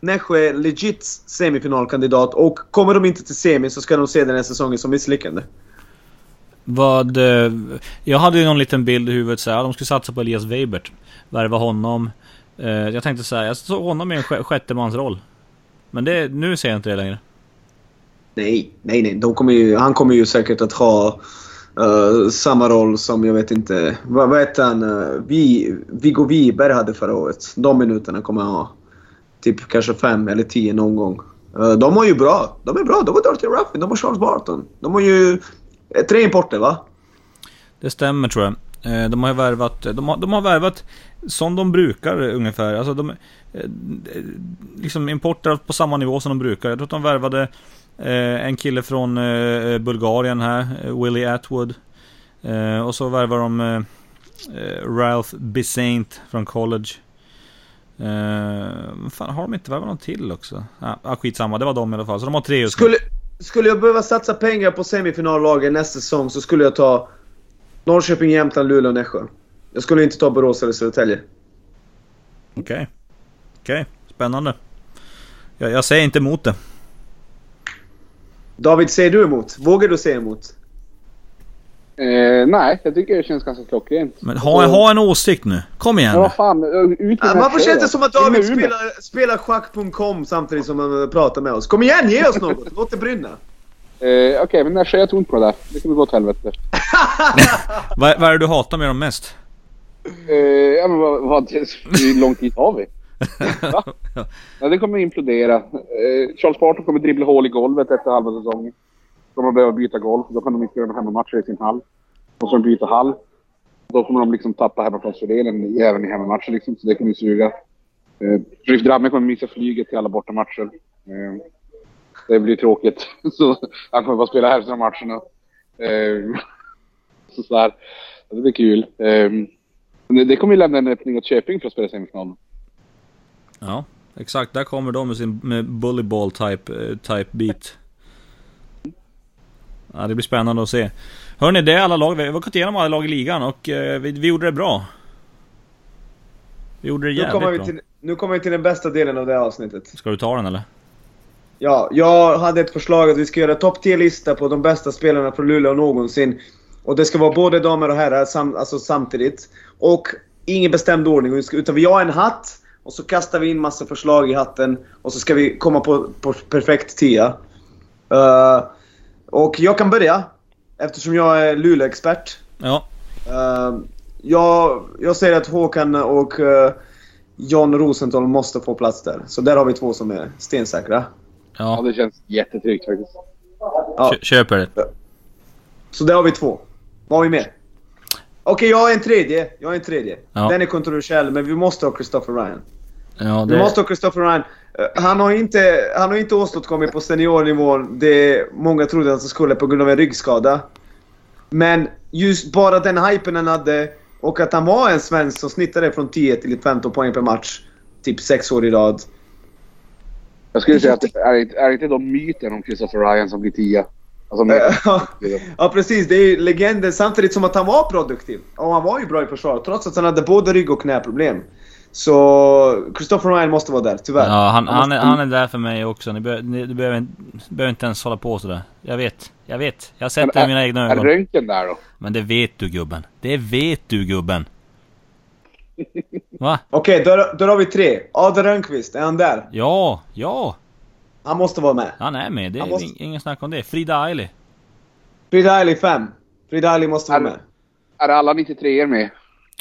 Nässjö är legit semifinalkandidat och kommer de inte till semi så ska de se den här säsongen som misslyckande. Vad... eh, Jag hade ju någon liten bild i huvudet såhär, de skulle satsa på Elias Weibert. Värva honom. Eh, Jag tänkte säga, jag såg honom i en sj- sjättemansroll. Men det, nu ser jag inte det längre. Nej, nej, nej. De kommer ju, han kommer ju säkert att ha eh, samma roll som, jag vet inte, vad, vad heter han? Uh, Vi, Viggo Wiberg hade förra året. De minuterna kommer han ha. Typ kanske fem eller tio någon gång. Eh, de har ju bra. De är bra. De har Dorothy Ruffin, de har Charles Barton. De har ju eh, tre importer va? Det stämmer tror jag. Eh, de har ju värvat, de har, de har värvat som de brukar ungefär. Alltså de, liksom importer på samma nivå som de brukar. Jag tror att de värvade en kille från Bulgarien här, Willie Atwood. Och så värvar de Ralph Bisaint från college. Eh, fan, har de inte värvat någon till också? Ah, ah, skitsamma, det var de i alla fall. Så de har tre just. Skulle, skulle jag behöva satsa pengar på semifinallagen nästa säsong så skulle jag ta Norrköping, Jämtland, Luleå och Nässjö. Jag skulle inte ta Borås eller Södertälje. Okej. Okej, spännande. Jag, jag säger inte emot det. David, säger du emot? Vågar du säga emot? Eh, nej, jag tycker det känns ganska klockrent. Men ha, ha en åsikt nu. Kom igen. Vad fan, ut Ja, Varför känns det som att David spelar, spelar schack.com samtidigt som han eh, pratar med oss? Kom igen, ge oss något! Låt det brinna! Eh, Okej, men Nässjö, jag tror inte på det där. Det kommer gå åt helvete. Vad, vad är det du hatar med dem mest? Eh, ja, men vad, vad, hur lång tid har vi? Va? Ja, det kommer implodera. Eh, Charles Barton kommer dribbla hål i golvet efter halva säsongen. De kommer behöva byta golv. Då kan de inte göra hemmamatcher i sin hall. Och så byta hall. Då kommer de liksom tappa hemmaplansfördelen även i hemmamatcher liksom. Så det kommer ju suga. Eh, Riff Dramme kommer missa flyget till alla bortamatcher. Eh, det blir tråkigt. så han kommer bara spela hälften av matcherna. Eh, så sådär. Det blir kul. Eh, det, det kommer ju lämna en öppning åt Köping för att spela semifinalen. Ja, exakt. Där kommer de med sin med bullyball type, eh, type beat. Ja, det blir spännande att se. Hörni, det är alla lag. Vi har gått igenom alla lag i ligan och eh, vi, vi gjorde det bra. Vi gjorde det Nu jävligt kommer, vi bra. till, nu kommer vi till den bästa delen av det här avsnittet. Ska du ta den eller? Ja, jag hade ett förslag att vi ska göra topp 10-lista på de bästa spelarna från Luleå någonsin. Och det ska vara både damer och herrar sam, alltså samtidigt. Och ingen bestämd ordning, utan vi har en hatt. Och så kastar vi in massa förslag i hatten. Och så ska vi komma på, på perfekt tia. Eh, och jag kan börja. Eftersom jag är Luleå-expert. Ja. Uh, jag, jag säger att Håkan och uh, John Rosenthal måste få plats där. Så där har vi två som är stensäkra. Ja, Ja, det känns jättetryggt faktiskt. Ja. kö- köper det. Så där har vi två. Vad har vi mer? Okej, jag har en tredje. Jag har en tredje. Ja. Den är kontroversiell, men vi måste ha Christopher Ryan. Ja, Vi det... måste ha Christopher Ryan. Eh, Han har inte, han har inte åstadkommit på seniornivån det många trodde att han skulle på grund av en ryggskada. Men just bara den hypen han hade och att han var en svensk som snittade från 10 till 15 poäng per match. Typ 6 år i rad. Jag skulle säga att det är, inte- är inte de myten om Christopher Ryan som blir tia? Alltså, men, ja precis, det är ju legenden samtidigt som att han var produktiv. Och han var ju bra i försvar trots att han hade både rygg och knäproblem. Så Christopher Ryan måste vara där, tyvärr. Ja, han, han, måste- är, han är där för mig också. Ni, be, ni, du behöver, behöver inte ens hålla på sådär. Jag vet, jag vet. Jag har sett det med mina egna är ögon. röntgen där då? Men det vet du gubben. Det vet du gubben. Va? Okej, då, då har vi tre. Adel Rönnqvist, är han där? Ja, ja. Han måste vara med. Han är med. Det är Han måste- ing- ingen snack om det. Frida Aili. Frida Aili 5. Frida Aili måste vara Är- med. Är alla 93 med?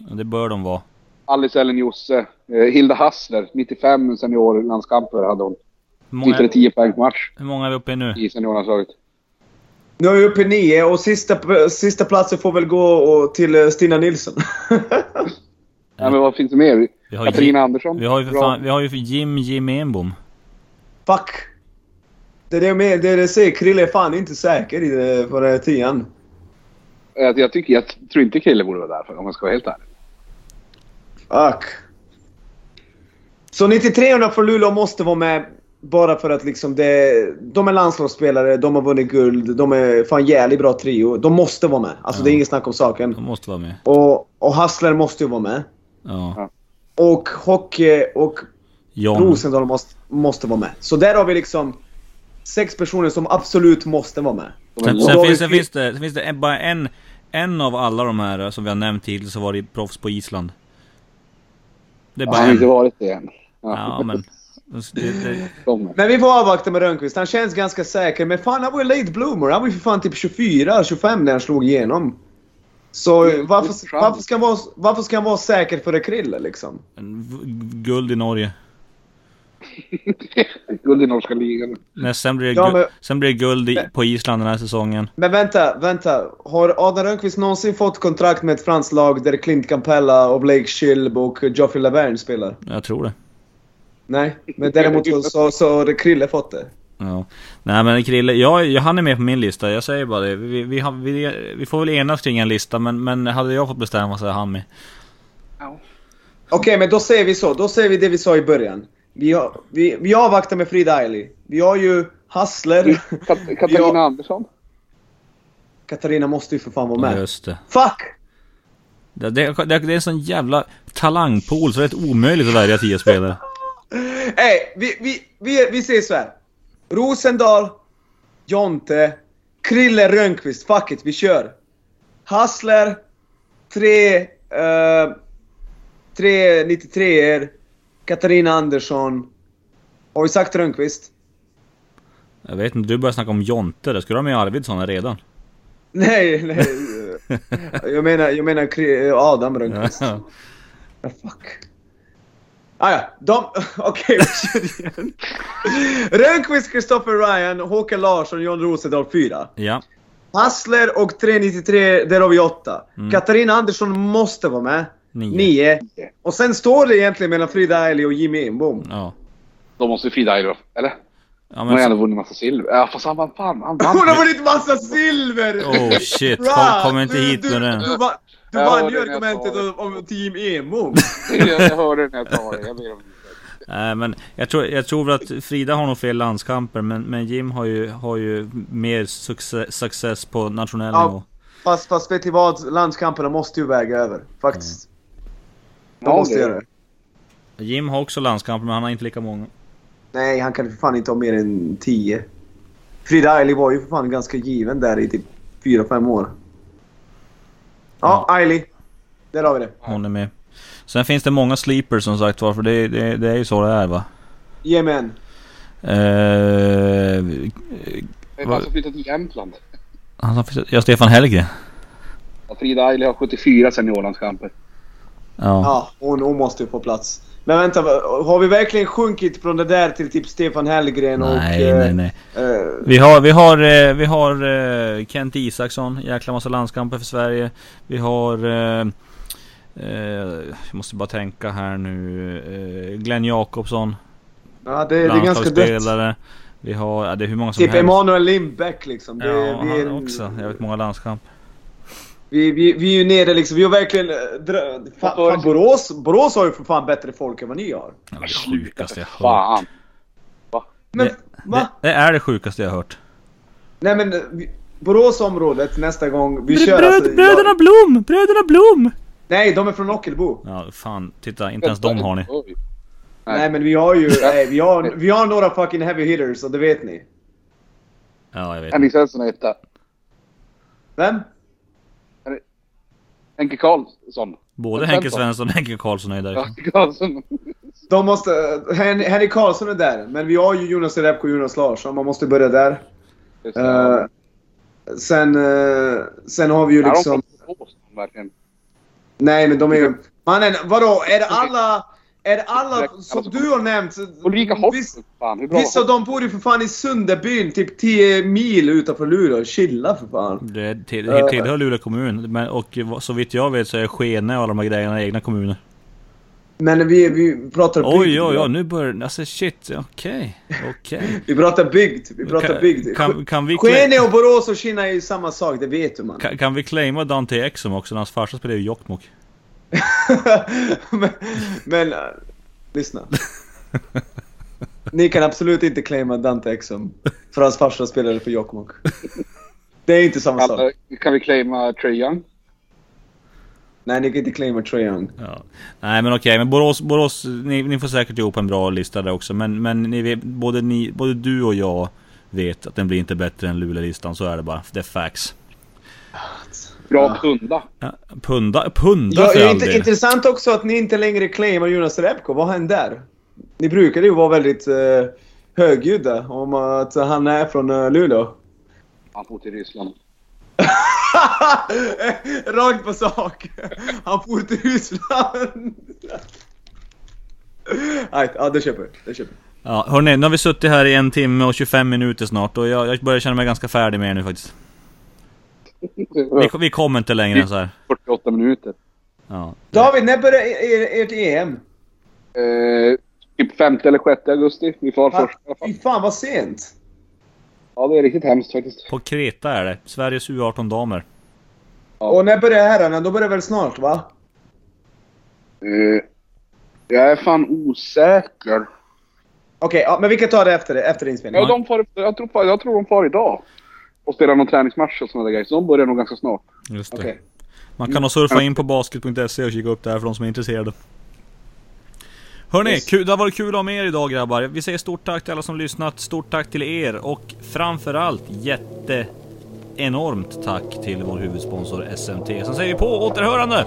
Ja, Det bör de vara. Alice Ellen Josse. Eh, Hilda Hassler. 95 seniorlandskamper hade hon. Många, Snittade 10 poäng per match hur många är vi uppe i nu? i seniorlandslaget. Nu är vi uppe i nio och sista, sista platsen får väl gå och, till eh, Stina Nilsson. Ja, men vad finns det mer? Vi har Katarina Jim- Andersson. Vi har ju för fan, vi har ju för Jim Jim Enbom. Fuck. Det är det jag menar, det är det säger. Krille är fan inte säker i det, på den här tian. Jag, jag, tycker, jag tror inte Krille borde vara där för, om jag ska vara helt ärlig. Fuck. Så 93 från Luleå måste vara med bara för att liksom det... De är landslagsspelare, de har vunnit guld, de är fan jävligt bra trio. De måste vara med. Alltså Ja. det är inget snack om saken. De måste vara med. Och, och Hassler måste ju vara med. Ja. Och Hockey och John. Rosendal måste, måste vara med. Så där har vi liksom sex personer som absolut måste vara med. Sen, sen, har finns, vi- sen finns det, sen finns det bara en, en av alla de här som vi har nämnt hittills så var det proffs på Island. Det är bara har inte varit det än. Ja men. Men vi får avvakta med Rönnqvist. Han känns ganska säker. Men fan, han var ju late bloomer. Han var ju för fan typ 24, 25 när han slog igenom. Så varför, varför, ska han vara, varför ska han vara säker för det krille liksom? guld i Norge. Guld i norska ligan. Näst, sen, blir det Ja, men- sen blir det guld i, på Island den här säsongen. Men vänta, vänta. Har Adam Rönnqvist någonsin fått kontrakt med ett franskt lag där Clint Campella och Blake Schilb och Geoffrey Laverne spelar? Jag tror det. Nej, men däremot så, så, så har Krille fått det. Ja. Nej men Krille, jag, jag, han är med på min lista. Jag säger bara det. Vi, vi, har, vi, vi får väl enas kring en lista men, men hade jag fått bestämma så är han med. Okej, men då säger vi så. Då säger vi det vi sa i början. Vi, har, vi, vi avvaktar med Frida Ailey. Vi har ju Hassler. Kat- Katarina Ja. Andersson. Katarina måste ju för fan vara med. Just det. Fuck! Det, det, det, det är en sån jävla talangpool så det är rätt omöjligt att välja tio spelare. Ey, vi, vi, vi, vi säger så här. Rosendal, Jonte, Krille Rönnqvist. Fuck it, vi kör. Hassler, tre, uh, tre 93 er Katarina Andersson. Vi sagt Rönnqvist? Jag vet inte, du börjar snacka om Jonte. Det skulle de med Arvidsson redan. Nej, nej. jag menar, jag menar Adam Rönnqvist. Ja. Ah, fuck. Ah, ja, de... Okej, vi kör igen. Rönnqvist, Kristoffer Ryan, Håkan Larsson, John Rosendahl 4. ja. Hassler och 393, där har vi 8. Katarina Andersson måste vara med. Nio. 9. Och sen står det egentligen mellan Frida Ailey och Jimmy Enbom. Ja. De måste ju Frida Ailo, eller? Ja Hon har ju ändå men... vunnit massa silver. Ja fast han vann fan. Han vann. Hon har vunnit massa silver! Oh shit, kom, Bra! kom inte Du- hit du, med Du, det. va- du Jag vann ju argumentet det. om, Team Enbom. jag, jag hörde när jag sa det. Jag ber om. Nej men jag tror, jag tror att Frida har nog fel landskamper men, men Jim har ju, har ju mer success, success på nationell Ja. nivå. Fast, fast vet ni vad? Landskamperna måste ju väga över. Faktiskt. De Ja, måste göra det. Jim har också landskamper men han har inte lika många. Nej, han kan för fan inte ha mer än 10. Frida Ailey var ju för fan ganska given där i typ 4-5 år. Ja, Ailey. Där har vi det. Hon är med. Sen finns det många sleepers som sagt var, för det, det, det är ju så det är va. En. Eh, Det är han som flyttat till Jämtland. han som finns- ja, Stefan Hellgren. Ja, Frida Aili har 74 seniorlandskamper. Ja. Ja, hon, hon måste ju få plats. Men vänta, har vi verkligen sjunkit från det där till typ Stefan Hellgren och... nej, eh, nej, nej. eh, Vi har, vi har, eh, vi har Kent Isaksson, jäkla massa landskamper för Sverige. Vi har... Eh, jag måste bara tänka här nu. Eh, Glenn Jakobsson, ja, det, det är ganska dött. Vi har, ja, det är hur många som Typ helst. Emanuel Lindbäck liksom. Det, Ja, vi, är, han också. Jag vet många landskamper. Vi, vi, vi är ju nere liksom. Vi har verkligen... eh, Dra, fan, fan, Borås, Borås har ju för fan bättre folk än vad ni har. Det var det sjukaste jag hört. Fan. Men Det, va? det, det är det sjukaste jag hört. Nej men... eh, Boråsområdet nästa gång vi Bröd, kör bröd, alltså, bröderna jag, Blom! Bröderna Blom! Nej, de är från Ockelbo. Ja, fan. Titta, inte ens de har ni. Oj. Nej. men vi har ju... Nej, vi, har, vi har några fucking heavy hitters och det vet ni. Ja, jag vet. Henrik Svensson är etta. Vem? Henke Karlsson. Både Henke Svensson och Henke Karlsson är där. Ja, Karlsson. De måste... Hen, Henrik Karlsson är där, men vi har ju Jonas Repko och Jonas Larsson. Man måste börja där. Eh, sen... eh, sen har vi ju liksom... verkligen? Nej, men de är ju... Mannen, vadå? Är det alla... Är alla som du har nämnt? Ulrika Viss- Hoff. Fan, hur bra Vissa av dem bor ju för fan i Sunderbyn, typ 10 mil utanför Luleå. Chilla för fan. Det till, det tillhör Luleå kommun. Men, och så vitt jag vet så är Skene och alla de här grejerna egna kommuner. Men vi, vi pratar bygd. Oj, oj, oj. Nu börjar Alltså shit. Okej. Okej. Vi pratar bygd. Vi pratar Kan- bygd. kan- kan vi- Skene och Borås och Kina är ju samma sak, det vet du man. Kan, kan vi claima Dante Exum också? Hans farsa spelar ju i Jokkmokk. men, men äh, lyssna. Ni kan absolut inte claima Dante Exum för hans farsa spelade för Jokkmokk. Det är inte samma sak. Kan vi claima Trae Young? Nej, ni kan inte claima Trae Young. Ja. Nej men okej, men Borås, Borås ni, ni får säkert ihop en bra lista där också. Men, men ni vet, både, ni, både du och jag vet att den blir inte bättre än Luleå-listan. Så är det bara. Det är facts. Bra punda. Ja, punda, punda Ja, för det är all del. intressant också att ni inte längre claimar Jonas Repko. Vad hände där? Ni brukade ju vara väldigt uh, högljudda om att han är från uh, Luleå. Han får till Ryssland. Rakt på sak. Han for till Ryssland. Nej, ja det köper. Det köper. Ja, hörni, nu har vi suttit här i en timme och 25 minuter snart och jag, jag börjar känna mig ganska färdig med er nu faktiskt. Vi, vi kommer inte längre än så här. 48 minuter. Ja. David, när börjar er- ert EM? Eh, typ 5 eller 6 augusti. Vi får Va? först i alla fall. Fy fan vad sent. Ja, det är riktigt hemskt faktiskt. På Kreta är det. Sveriges U18 damer. Och när börjar herrarna? Då börjar väl snart va? Eh, jag är fan osäker. Okej, ja, men vi kan ta det efter, efter Ja, inspelningen. de far, jag, tror, jag tror de far idag. Och spelar någon träningsmatch och sådana där grejer. Så de börjar nog ganska snart. Just det. Okej. Man kan nog surfa in på basket.se och kika upp det här för de som är intresserade. Hörni, Yes. det har varit kul att ha med er idag grabbar. Vi säger stort tack till alla som lyssnat, stort tack till er och framförallt jätte enormt tack till vår huvudsponsor SMT. Sen säger vi på återhörande!